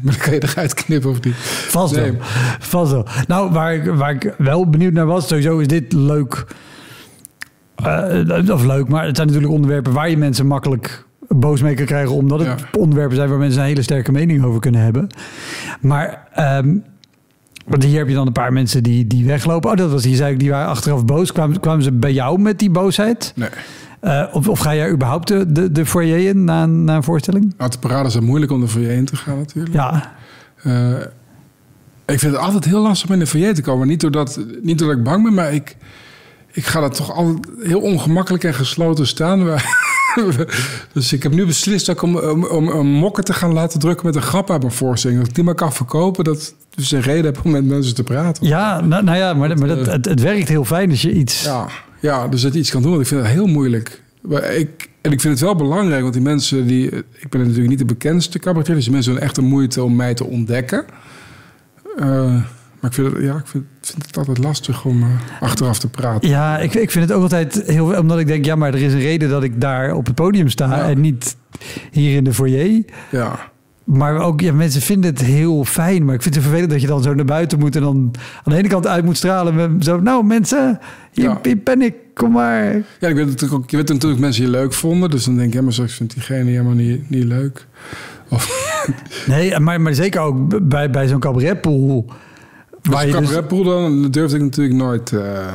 maar dan kan je eruit knippen of niet. Vast wel. Vast wel. Nou, waar, ik- waar ik wel benieuwd naar was, sowieso is dit leuk. Eh, of leuk, maar het zijn natuurlijk onderwerpen waar je mensen makkelijk boos mee kan krijgen, omdat het Ja. onderwerpen zijn waar mensen een hele sterke mening over kunnen hebben. Maar ehm, want hier heb je dan een paar mensen die, die weglopen. Oh, dat was die zei ik, die waren achteraf boos. Kwamen, kwamen ze bij jou met die boosheid? Nee. Eh, of, of ga jij überhaupt de, de, de foyer in na, een- na een voorstelling? Nou, de parade is het moeilijk om er voor je heen te gaan natuurlijk. Ja, Eh, ik vind het altijd heel lastig om in de foyer te komen. Niet doordat, niet doordat ik bang ben, maar ik, ik ga er toch altijd heel ongemakkelijk en gesloten staan. dus ik heb nu beslist ook om, om, om een mokker te gaan laten drukken met een grap uit mijn voorstelling. Dat ik die maar kan verkopen. Dat dus een reden heb om met mensen te praten. ja nou, nou ja, maar, maar dat, het, het werkt heel fijn als je iets... Ja, ja, dus dat je iets kan doen. Want ik vind het heel moeilijk. Maar ik, en ik vind het wel belangrijk, want die mensen die. Ik ben natuurlijk niet de bekendste cabaretier, dus die mensen doen echt de moeite om mij te ontdekken. Eh, maar ik vind, het, ja, ik vind, vind het altijd lastig om eh, achteraf te praten. Ja, ik, ik vind het ook altijd heel... Omdat ik denk, ja, maar er is een reden dat ik daar op het podium sta... Ja. en niet hier in de foyer. Ja, Maar ook, ja, mensen vinden het heel fijn. Maar ik vind het vervelend dat je dan zo naar buiten moet... en dan aan de ene kant uit moet stralen met zo... Nou, mensen, hier, Ja. hier ben ik, kom maar. ja ik weet natuurlijk ook, je weet natuurlijk mensen je leuk vonden. Dus dan denk ik, ja, maar straks vindt diegene helemaal niet, niet leuk. Of, Nee, maar, maar zeker ook bij, bij zo'n cabaretpool... Waar je dus, dan durfde ik natuurlijk nooit, eh,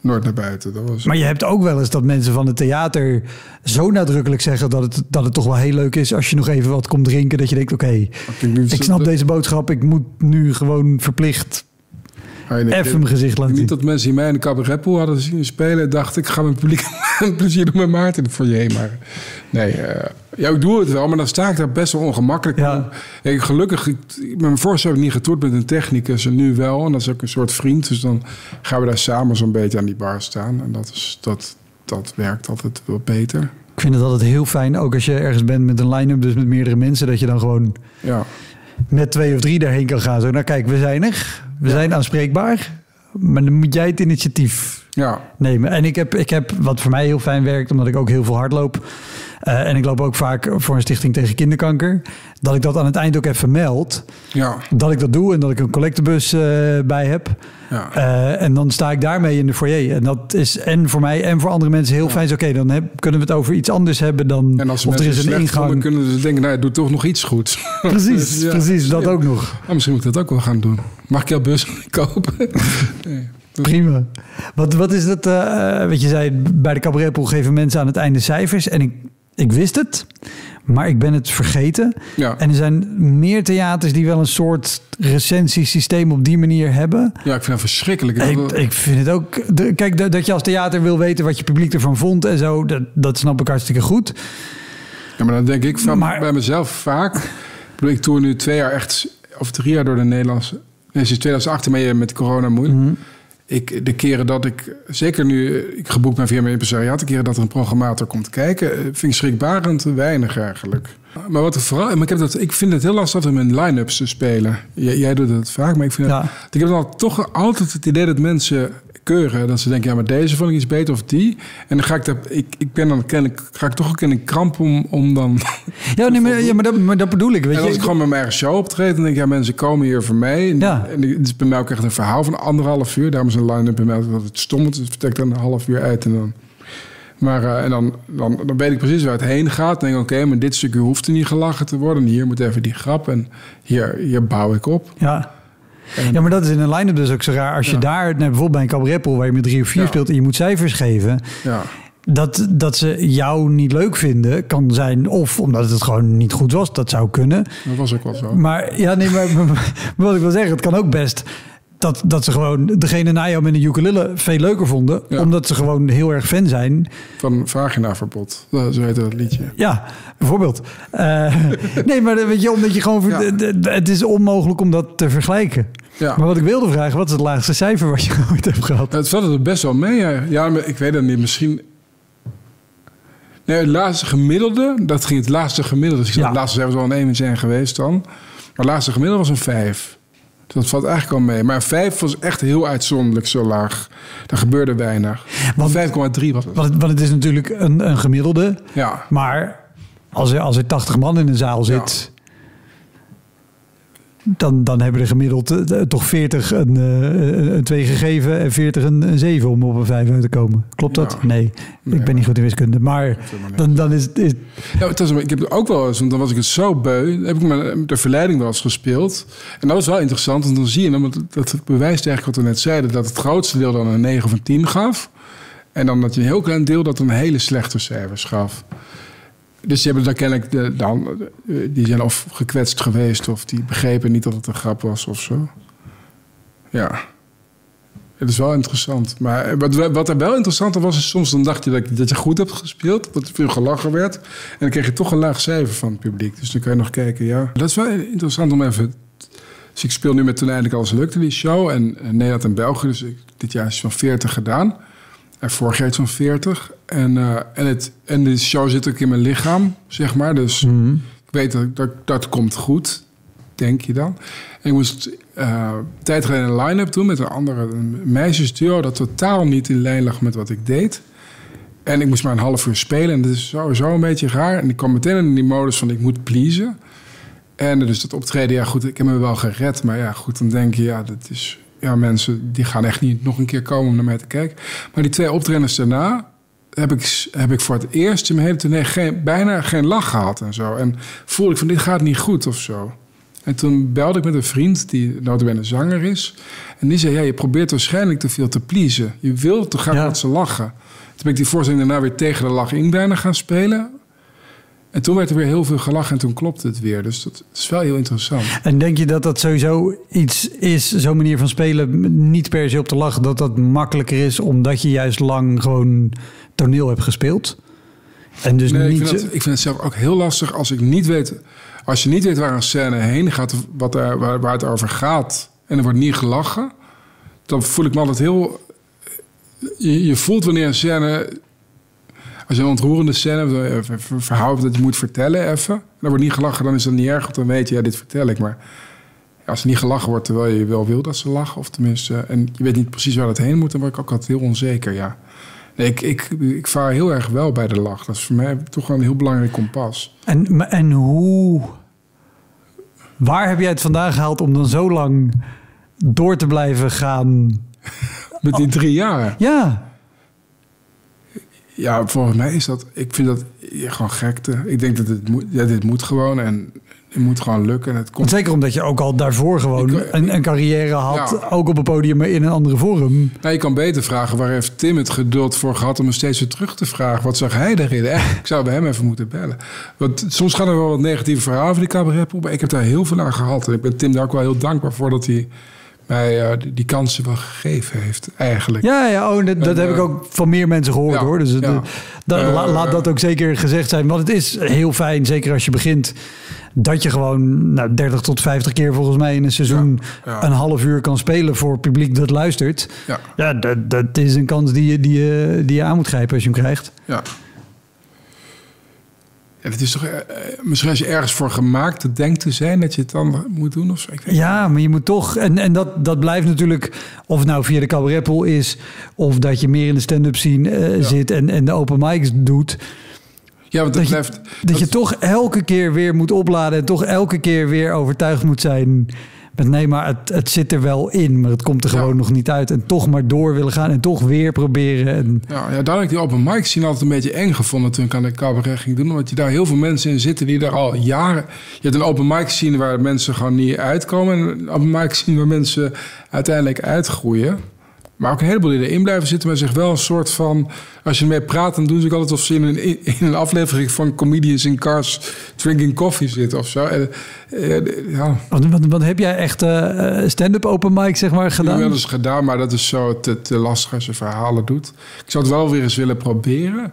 nooit naar buiten. Dat was, maar je hebt ook wel eens dat mensen van het theater zo nadrukkelijk zeggen dat het, dat het toch wel heel leuk is als je nog even wat komt drinken. Dat je denkt, oké, ik, snap deze boodschap. Ik moet nu gewoon verplicht even mijn gezicht laten zien. Niet dat mensen die mij in de cabaretpool hadden zien spelen, dacht ik ga mijn publiek een plezier doen met Maarten in de foyer. Maar nee, eh, ja, ik doe het wel, maar dan sta ik daar best wel ongemakkelijk. Ja. Ik, gelukkig, ik, met mijn voorstel heb ik niet getoerd met een technicus en nu wel. En dat is ook een soort vriend, dus dan gaan we daar samen zo'n beetje aan die bar staan. En dat, is, dat, dat werkt altijd wel beter. Ik vind het altijd heel fijn, ook als je ergens bent met een line-up, dus met meerdere mensen, dat je dan gewoon Ja, met twee of drie daarheen kan gaan. Zo, nou kijk, we zijn er. We zijn aanspreekbaar. Maar dan moet jij het initiatief ja, nemen. En ik heb, ik heb, wat voor mij heel fijn werkt, omdat ik ook heel veel hardloop. Eh, en ik loop ook vaak voor een stichting tegen kinderkanker. Dat ik dat aan het eind ook even meld. ja, Dat ik dat doe en dat ik een collectebus eh, bij heb. ja. Eh, en dan sta ik daarmee in de foyer. En dat is en voor mij en voor andere mensen heel fijn. Oké, dan heb- kunnen we het over iets anders hebben dan... En als of er is een ingang. kunnen ze denken, nou, doe toch nog iets goeds. Precies, Ja, precies. Dat ja. ook nog. Misschien moet ik dat ook wel gaan doen. Mag ik jouw bus kopen? nee. Prima. Wat, wat is dat? eh wat je zei, bij de cabaretpool geven mensen aan het einde cijfers. En ik, ik wist het, maar ik ben het vergeten. Ja. En er zijn meer theaters die wel een soort recensiesysteem op die manier hebben. ja, ik vind dat verschrikkelijk. Ik, ik vind het ook. de- kijk, dat, dat je als theater wil weten wat je publiek ervan vond en zo, dat, dat snap ik hartstikke goed. Ja, maar dan denk ik van, Maar- bij mezelf vaak. Ik, toer nu twee jaar echt, of drie jaar door de Nederlandse. Nee, sinds 2018 ben je met corona moeilijk. Mhm. Ik, de keren dat ik, zeker nu eh, ik geboekt ben via mijn impresariaat, de keren dat er een programmator komt kijken, eh, vind ik schrikbarend weinig eigenlijk. Maar wat er vooral, maar ik, heb dat, ik vind het heel lastig om in line-ups te spelen. Jij, jij doet het vaak, maar ik vind Ja. het, ik heb dan toch altijd het idee dat mensen keuren. Dat ze denken, ja, maar deze vond ik iets beter of die. En dan ga ik, dat, ik, ik ben dan kennelijk, ga ik toch ook in een kramp om, om dan... Ja, nee, maar, ja maar, dat, maar dat bedoel ik. Weet En als je, ik gewoon met mijn eigen show optreed, dan denk ik, ja, mensen komen hier voor mij. En, Ja. en het is bij mij ook echt een verhaal van anderhalf uur. Daarom is een line-up bij mij altijd het stom. Dat vertel ik dan een half uur uit en dan... Maar eh, en dan, dan, dan weet ik precies waar het heen gaat. Dan denk ik, oké, maar dit stukje hoeft er niet gelachen te worden. En hier moet even die grap. En hier, hier bouw ik op. Ja. Ja, maar dat is in een line-up dus ook zo raar. Als je Ja. daar, nou, bijvoorbeeld bij een cabaretpool waar je met drie of vier Ja. speelt en je moet cijfers geven, Ja, dat, dat ze jou niet leuk vinden, kan zijn of omdat het gewoon niet goed was, dat zou kunnen. dat was ook wel zo. Maar ja, nee, maar, maar- maar wat ik wil zeggen, het kan ook best dat, dat ze gewoon degene na jou met een ukulele veel leuker vonden, Ja. omdat ze gewoon heel erg fan zijn. Van vaginaverbod. Zo heet dat liedje. Ja, bijvoorbeeld. Eh, nee, maar weet je, omdat je gewoon, Ja. het is onmogelijk om dat te vergelijken. Ja. Maar wat ik wilde vragen, wat is het laagste cijfer wat je ooit hebt gehad? Het valt er best wel mee. Ja, ja maar ik weet het niet. Misschien... Nee, het laatste gemiddelde, dat ging het laatste gemiddelde. Dus ik Ja. het laatste zelfs wel een 1 zijn geweest dan. Maar laatste gemiddelde was een 5. Dat valt eigenlijk al mee. Maar een 5 was echt heel uitzonderlijk zo laag. Er gebeurde weinig. Want- 5,3 was het. Want het, want het is natuurlijk een, een gemiddelde. Ja. Maar als er, als er 80 man in een zaal zit... Dan, dan hebben er gemiddeld eh, toch 40 een, eh, een 2 gegeven en 40 een, een 7 om op een 5 uit te komen. Klopt dat? Ja. Nee, Nee. ik ben niet goed in wiskunde. Maar dan, dan is, is Ja, het was, ik heb het ook wel eens, want dan was ik het zo beu. Dan heb ik met de verleiding wel eens gespeeld. En dat was wel interessant, want dan zie je, want dat bewijst eigenlijk wat we net zeiden, dat het grootste deel dan een 9 of een 10 gaf. En dan dat je een heel klein deel dat een hele slechte cijfers gaf. Dus die hebben dan kennelijk de, dan, eh, die zijn of gekwetst geweest of die begrepen niet dat het een grap was of zo. Ja. Het is wel interessant. Maar wat, wat er wel interessant was, is soms dan dacht je dat, je- dat je goed hebt gespeeld. Dat er veel gelachen werd. En dan kreeg je toch een laag cijfer van het publiek. Dus dan kan je nog kijken, ja. Dat is wel interessant om even... Dus ik speel nu met Toen Eindelijk Alles Lukte, die show. En eh, Nederland en België. Dus dit jaar is van 40 gedaan. En vorig jaar iets van 40. En, eh, en, het, en de show zit ook in mijn lichaam, zeg maar. Dus ik weet dat, dat dat komt goed, denk je dan. En ik moest een tijd geleden een line-up doen met een andere een meisjesduo... dat totaal niet in lijn lag met wat ik deed. En ik moest maar een half uur spelen. En dat is sowieso een beetje raar. En ik kwam meteen in die modus van ik moet pleasen. En dus dat optreden, ja goed, ik heb me wel gered. Maar ja goed, dan denk je, ja, dat is... Ja, mensen die gaan echt niet nog een keer komen om naar mij te kijken. Maar die twee optredens daarna heb ik, heb ik voor het eerst in mijn hele tournee geen, bijna geen lach gehad en zo. En voelde ik van, dit gaat niet goed of zo. En toen belde ik met een vriend die notabene zanger is. En die zei, ja, je probeert waarschijnlijk te veel te pleasen. Je wilt toch graag Ja. dat ze lachen. Toen ben ik die voorstelling daarna weer tegen de lach in bijna gaan spelen. En toen werd er weer heel veel gelachen en toen klopte het weer. Dus dat is wel heel interessant. En denk je dat dat sowieso iets is, zo'n manier van spelen, niet per se op te lachen, dat dat makkelijker is omdat je juist lang gewoon toneel hebt gespeeld? En dus Nee, ik, niet. vind ik vind het zelf ook heel lastig als ik niet weet... Als je niet weet waar een scène heen gaat, wat er, waar, waar het over gaat... en er wordt niet gelachen... dan voel ik me altijd heel... Je, je voelt wanneer een scène... Als je een ontroerende scène een ver- verhaal hebt dat je moet vertellen even... en er wordt niet gelachen, dan is dat niet erg, want dan weet je, ja, dit vertel ik. Maar als er niet gelachen wordt terwijl je wel wil dat ze lachen... of tenminste, en je weet niet precies waar het heen moet... dan word ik ook altijd heel onzeker, ja. Nee, ik, ik, ik vaar heel erg wel bij de lach. Dat is voor mij toch wel een heel belangrijk kompas. En, en hoe. Waar heb jij het vandaan gehaald om dan zo lang door te blijven gaan? Met die drie jaar. Ja, Ja, volgens mij is dat... Ik vind dat ja, gewoon gekte. Ik denk dat het moet, ja, dit moet gewoon en het moet gewoon lukken. En het komt... zeker omdat je ook al daarvoor gewoon Ik- een, een carrière had, Ja. ook op een podium, maar in een andere vorm. Nou, je kan beter vragen, waar heeft Tim het geduld voor gehad... om me steeds weer terug te vragen? Wat zag hij erin? Echt, ik zou bij hem even moeten bellen. Want soms gaan er wel wat negatieve verhalen over die cabaretpool... maar ik heb daar heel veel aan gehad. En ik ben Tim daar ook wel heel dankbaar voor... dat hij mij eh, die, die kansen wel gegeven heeft, eigenlijk. Ja, ja oh, dat, heb ik eh, ook van meer mensen gehoord ja, hoor. Dus het, ja. la- Eh, laat dat ook zeker gezegd zijn. Want het is heel fijn, zeker als je begint, dat je gewoon nou, 30 tot 50 keer volgens mij in een seizoen een half uur kan spelen voor publiek dat luistert. Ja. Ja, dat, dat is een kans die je, die, je, die je aan moet grijpen als je hem krijgt. Ja. Ja, het is toch... eh, eh, misschien als je ergens voor gemaakt denkt te zijn... dat je het dan moet doen of zo. Ik weet Ja, maar je moet toch... En, en dat, dat blijft natuurlijk... Of het nou via de cabaretpool is... of dat je meer in de stand-up scene eh, zit en, en de open mics doet... Ja, want Dat het je, blijft... dat je toch elke keer weer moet opladen... en toch elke keer weer overtuigd moet zijn... met nee, maar het, het zit er wel in... maar het komt er Ja. gewoon nog niet uit... en toch maar door willen gaan en toch weer proberen. En, Ja, ja, daar heb ik die open mic scene altijd een beetje eng gevonden toen ik aan de cabaret ging doen. Omdat je daar heel veel mensen in zitten die daar al jaren... Je hebt een open mic scene waar mensen gewoon niet uitkomen. En een open mic scene waar mensen uiteindelijk uitgroeien. Maar ook een heleboel die erin blijven zitten, maar zich wel een soort van... Als je ermee praat, dan doen ze ook altijd of ze in een, in een aflevering van Comedians in Cars Drinking Coffee zitten of zo. En, eh, ja, wat, wat, wat heb jij echt eh, eh, stand-up open mic zeg maar Ik heb gedaan? wel eens gedaan, maar dat is zo te, te lastig als je verhalen doet. Ik zou het wel weer eens willen proberen.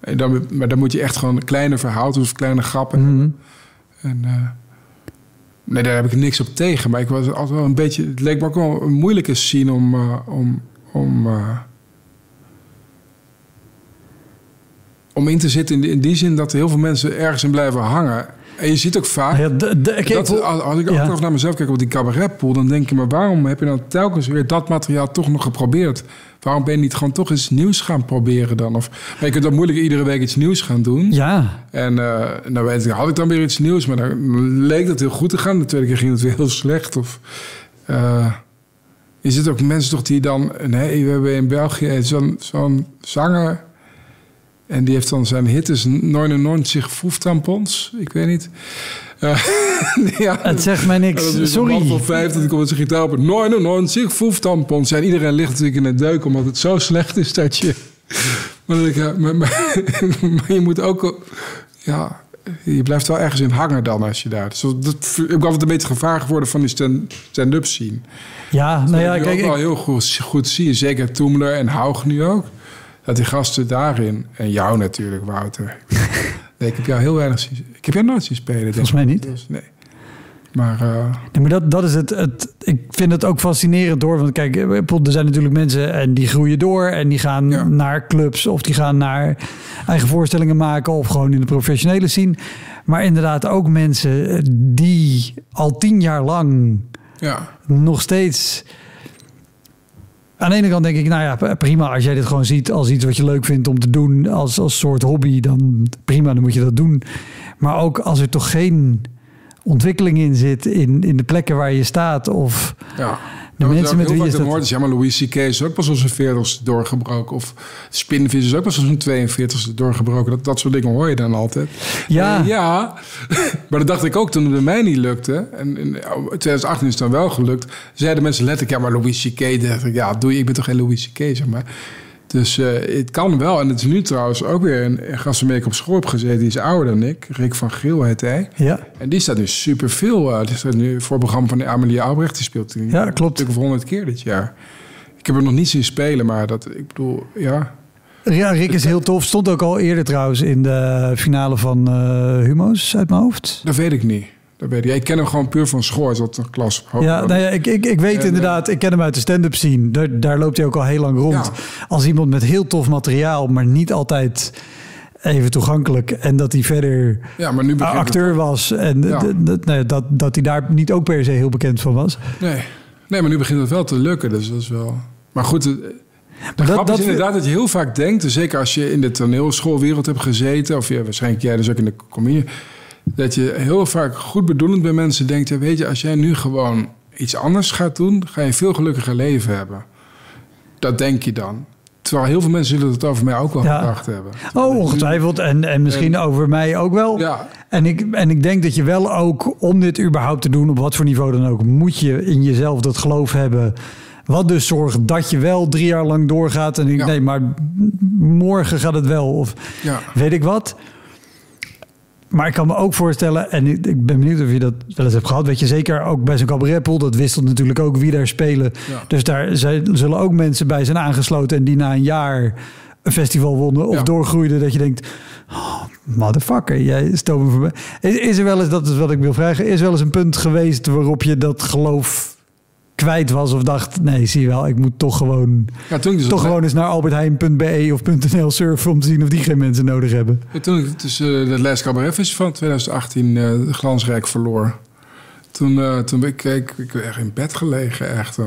En dan, maar dan moet je echt gewoon kleine verhalen doen of kleine grappen. Mhm. En, nee, daar heb ik niks op tegen. Maar ik was altijd wel een beetje... Het leek me ook wel een moeilijke scene om... eh, om, om, eh, om in te zitten in die, in die zin dat heel veel mensen ergens in blijven hangen. En je ziet ook vaak... Ja, de, de, kijk, dat, als, ik nog naar mezelf kijk op die cabaretpool... dan denk je, maar waarom heb je dan telkens weer dat materiaal toch nog geprobeerd? Waarom ben je niet gewoon toch iets nieuws gaan proberen dan? Of, maar je kunt dan moeilijk iedere week iets nieuws gaan doen. Ja, En eh nou weet ik, had ik dan weer iets nieuws, maar dan leek dat heel goed te gaan. De tweede keer ging het weer heel slecht. Of, eh, je ziet ook mensen toch die dan... Nee, we hebben in België zo'n zo'n zanger... En die heeft dan zijn hit is 99 voeftampons. Ik weet niet. Eh, ja, het zegt mij dat is niks. een man Sorry. van 50, die komt met zijn gitaar op. 99 voeftampons. En iedereen ligt natuurlijk in het deuk... omdat het zo slecht is dat je... Maar, ik, ja, maar, maar, maar je moet ook... Ja, je blijft wel ergens in hangen dan als je daar... Dus dat ik altijd een beetje gevaar geworden van die stand- stand-up scene. Ja, nou ja, ik kijk, ook wel ik, heel goed, goed zie, zeker Toemler en Haug nu ook... dat die gasten daarin... en jou natuurlijk, Wouter... nee, ik heb jou heel weinig zien... Ik heb jou nooit zien spelen. denk Volgens mij niet. Dus, nee. Maar... eh, Nee, maar dat, dat is het, het. Ik vind het ook fascinerend door. Want kijk, eh, er zijn natuurlijk mensen en die groeien door. En die gaan Ja. naar clubs of die gaan naar eigen voorstellingen maken. Of gewoon in de professionele scene. Maar inderdaad ook mensen eh, die al tien jaar lang ja, nog steeds. Aan de ene kant denk ik, nou ja, prima. Als jij dit gewoon ziet als iets wat je leuk vindt om te doen, als, als soort hobby, dan prima, dan moet je dat doen. Maar ook als er toch geen ontwikkeling in zit, in, in de plekken waar je staat, of ja. De Ja, mensen met wie je dat... Hoort, is, ja, maar Louis C.K. is ook pas op zijn 40 doorgebroken. Of Spinvis is ook pas op zijn 42 doorgebroken. Dat, dat soort dingen hoor je dan altijd. Ja. Eh, ja, maar dat dacht ik ook toen het bij mij niet lukte. En in 2018 is het dan wel gelukt. Zeiden mensen letterlijk, ja, maar Louis C.K. dacht ik, ja, doe je, ik ben toch geen Louis C.K., zeg maar. Dus eh, het kan wel. En het is nu trouwens ook weer een gast waarmee ik op school heb gezeten. Die is ouder dan ik. Rick van Geel heet hij. Ja, En die staat nu superveel. eh die staat nu voor het programma van Amelie Albrecht. Die speelt die, Ja, klopt. Natuurlijk of honderd keer dit jaar. Ik heb hem nog niet zien spelen, maar dat, ik bedoel, ja. ja Rick is heel tof. Stond ook al eerder trouwens in de finale van eh Humo's uit mijn hoofd. Dat weet ik niet. Dat weet ik. Ja, ik ken hem gewoon puur van school. Zat een klas. Ja, nou ja, ik, ik, ik weet En, inderdaad, ik ken hem uit de stand-up scene. Daar, daar loopt hij ook al heel lang rond. Ja. Als iemand met heel tof materiaal, maar niet altijd even toegankelijk. En dat hij verder ja, maar nu het- acteur was. En Ja. d- nee, dat, dat hij daar niet ook per se heel bekend van was. Nee. nee, maar nu begint het wel te lukken. Dus dat is wel... Maar goed, het- de dat- is inderdaad dat je heel vaak denkt... dus zeker als je in de toneelschoolwereld hebt gezeten... of ja, waarschijnlijk jij dus ook in de comedie... dat je heel vaak goed bedoelend bij mensen denkt... Ja, weet je, als jij nu gewoon iets anders gaat doen... ga je een veel gelukkiger leven hebben. Dat denk je dan. Terwijl heel veel mensen zullen het over mij ook wel Ja. gedacht hebben. Oh, ongetwijfeld. En, en misschien over mij ook wel. Ja. En, ik, en ik denk dat je wel ook, om dit überhaupt te doen, op wat voor niveau dan ook, moet je in jezelf dat geloof hebben. Wat dus zorgt dat je wel drie jaar lang doorgaat. En ik Ja. nee, maar morgen gaat het wel. Of weet ik wat. Maar ik kan me ook voorstellen, en ik, ben benieuwd of je dat wel eens hebt gehad. Weet je, zeker ook bij zo'n cabaretpool, dat wisselt natuurlijk ook wie daar spelen. Ja. Dus daar zijn, zullen ook mensen bij zijn aangesloten en die na een jaar een festival wonnen of Ja. doorgroeiden. Dat je denkt, oh, motherfucker, jij stoot me voorbij. Is, is er wel eens, dat is wat ik wil vragen, is er wel eens een punt geweest waarop je dat geloof kwijt was of dacht, nee, zie je wel, ik moet toch gewoon, Ja, toen ik dus toch op- gewoon eens naar albertheijn.be of .nl surfen om te zien of die geen mensen nodig hebben. Ja, toen ik dus uh, het Les Cabaret Festival van 2018 uh, glansrijk verloor. Toen, uh, toen ben ik, ik, ik echt in bed gelegen, echt.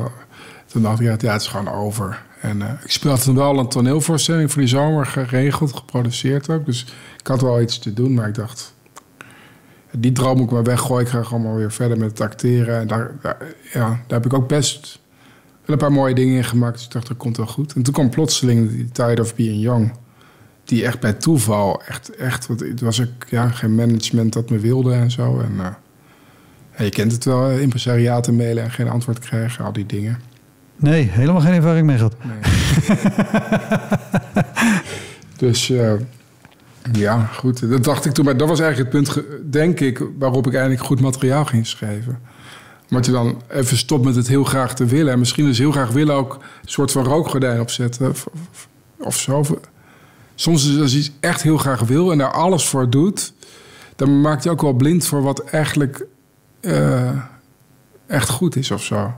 Toen dacht ik, ja, het is gewoon over. En uh, ik speelde toen wel een toneelvoorstelling voor die zomer geregeld, geproduceerd ook. Dus ik had wel iets te doen, maar ik dacht... Die droom moet ik maar weggooien. Ik ga gewoon maar weer verder met het acteren. En daar, daar, ja, daar heb ik ook best wel een paar mooie dingen in gemaakt. Dus ik dacht, dat komt wel goed. En toen kwam plotseling die Tide of Being Young die echt bij toeval, echt, echt, want het was ook ja, geen management dat me wilde en zo. En uh, ja, je kent het wel, impresariaten mailen en geen antwoord krijgen, al die dingen. Nee, helemaal geen ervaring mee gehad. Nee. dus uh, ja, goed, dat dacht ik toen. Maar dat was eigenlijk het punt, denk ik, waarop ik eigenlijk goed materiaal ging schrijven. Maar je dan even stopt met het heel graag te willen. En misschien is heel graag willen ook een soort van rookgordijn opzetten of, zo. Soms is als je iets echt heel graag wil en daar alles voor doet, dan maakt je ook wel blind voor wat eigenlijk uh, echt goed is of zo.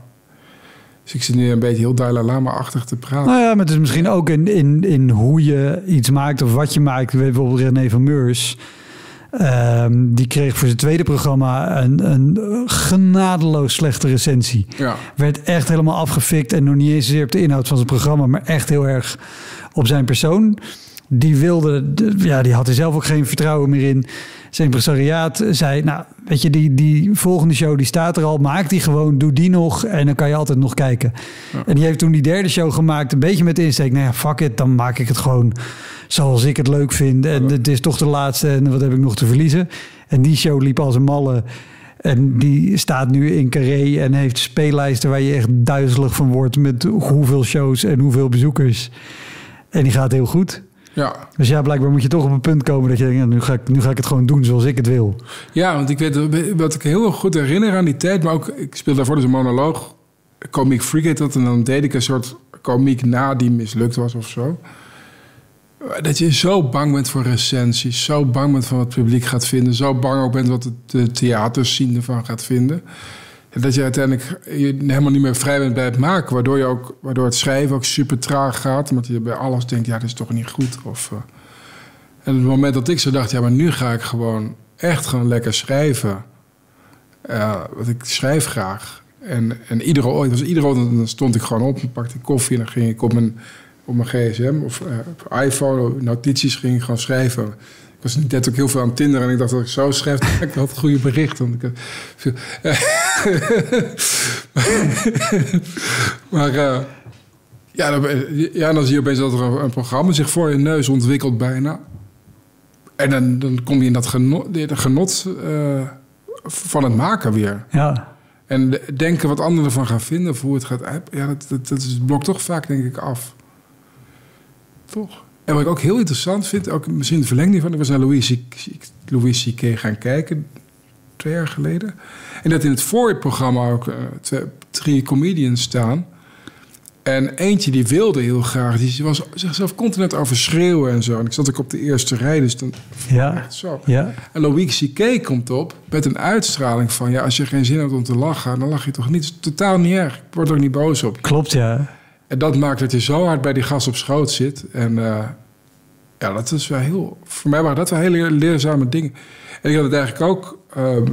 Dus ik zit nu een beetje heel Dalai Lama-achtig te praten. Nou ja, maar het is misschien ook in, in, in hoe je iets maakt of wat je maakt. Bijvoorbeeld René van Meurs. Ehm, die kreeg voor zijn tweede programma een, een genadeloos slechte recensie. Ja. Werd echt helemaal afgefikt en nog niet eens zeer op de inhoud van zijn programma, maar echt heel erg op zijn persoon. Die wilde, de- ja, die had er zelf ook geen vertrouwen meer in. Zijn impresariaat zei, nou, weet je, die, die volgende show die staat er al, maak die gewoon, doe die nog en dan kan je altijd nog kijken. En die heeft toen die derde show gemaakt, een beetje met de insteek, nou ja, fuck it, dan maak ik het gewoon zoals ik het leuk vind. En het is toch de laatste en wat heb ik nog te verliezen? En die show liep als een malle. En die staat nu in Carré en heeft speellijsten waar je echt duizelig van wordt met hoeveel shows en hoeveel bezoekers. En die gaat heel goed. Ja. Dus ja, blijkbaar moet je toch op een punt komen dat je denkt, nu, ga ik, nu ga ik het gewoon doen zoals ik het wil. ja, want ik weet wat ik heel goed herinner aan die tijd, maar ook ik speelde daarvoor dus een monoloog. Comic Freak heet dat. En dan deed ik een soort komiek na die mislukt was of zo. Dat je zo bang bent voor recensies. Zo bang bent van wat het publiek gaat vinden. Zo bang ook bent wat het- de theaterscene ervan gaat vinden. Dat je uiteindelijk helemaal niet meer vrij bent bij het maken. Waardoor, je ook, waardoor het schrijven ook super traag gaat. Omdat je bij alles denkt, ja, dit is toch niet goed. Of, eh. En op het moment dat ik zo dacht, ja, maar nu ga ik gewoon echt gewoon lekker schrijven. Eh, want ik schrijf graag. En, en iedere ooit, was iedere ochtend dan stond ik gewoon op pakte ik koffie en dan ging ik op mijn, op mijn gsm of op iPhone notities ging ik gewoon schrijven. Ik was net ook heel veel aan Tinder en ik dacht dat ik zo schreef, dan ik had goede berichten. Want ik maar eh, ja, dan, ja, dan zie je opeens dat er een, een programma zich voor je neus ontwikkelt bijna. En dan, dan kom je in dat genot, de genot eh, van het maken weer. Ja, En de- denken wat anderen ervan gaan vinden of hoe het gaat. Ja, dat, dat, blokt toch vaak, denk ik, af. Toch? En wat ik ook heel interessant vind, ook misschien het verlenging van... Ik was naar Louis Louis C.K. gaan kijken, twee jaar geleden. En dat in het voorprogramma ook twee, drie comedians staan. En eentje die wilde heel graag, die was zichzelf continu aan het overschreeuwen en zo. En ik zat ook op de eerste rij, dus dan ja, echt zo. ja. En Louis C.K. komt op met een uitstraling van... ja, als je geen zin hebt om te lachen, dan lach je toch niet. Is totaal niet erg. Ik word er ook niet boos op. Klopt, ja. En dat maakt dat je zo hard bij die gast op schoot zit. En eh, ja, dat is wel heel... Voor mij waren dat wel hele leerzame dingen. En ik had het eigenlijk ook... ehm,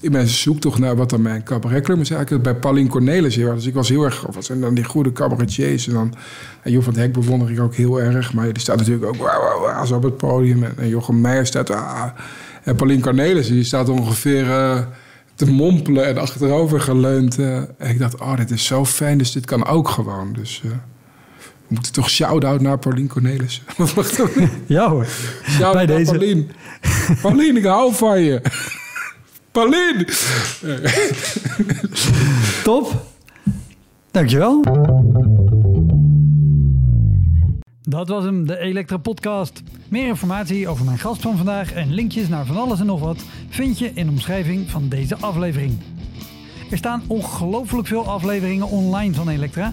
in mijn zoektocht naar wat dan mijn cabaretclub is... eigenlijk bij Pauline Cornelis. Dus ik was heel erg... Wat zijn dan die goede cabaretiers? En dan... En van het Hek bewonder ik ook heel erg. Maar die staat natuurlijk ook wauw, wauw, wauw, zo op het podium. En, en Jochem Meijer staat... Ah, en Pauline Cornelis, die staat ongeveer... eh, te mompelen en achterover geleund. eh. en ik dacht, oh, dit is zo fijn, dus dit kan ook gewoon. Dus eh, we moeten toch shout-out naar Paulien Cornelis. Ja hoor. Shout-out Bij naar deze. Paulien. Paulien, ik hou van je. Paulien! Top. Dankjewel. Dat was hem, de Elektra Podcast. Meer informatie over mijn gast van vandaag en linkjes naar van alles en nog wat vind je in de omschrijving van deze aflevering. Er staan ongelooflijk veel afleveringen online van Elektra.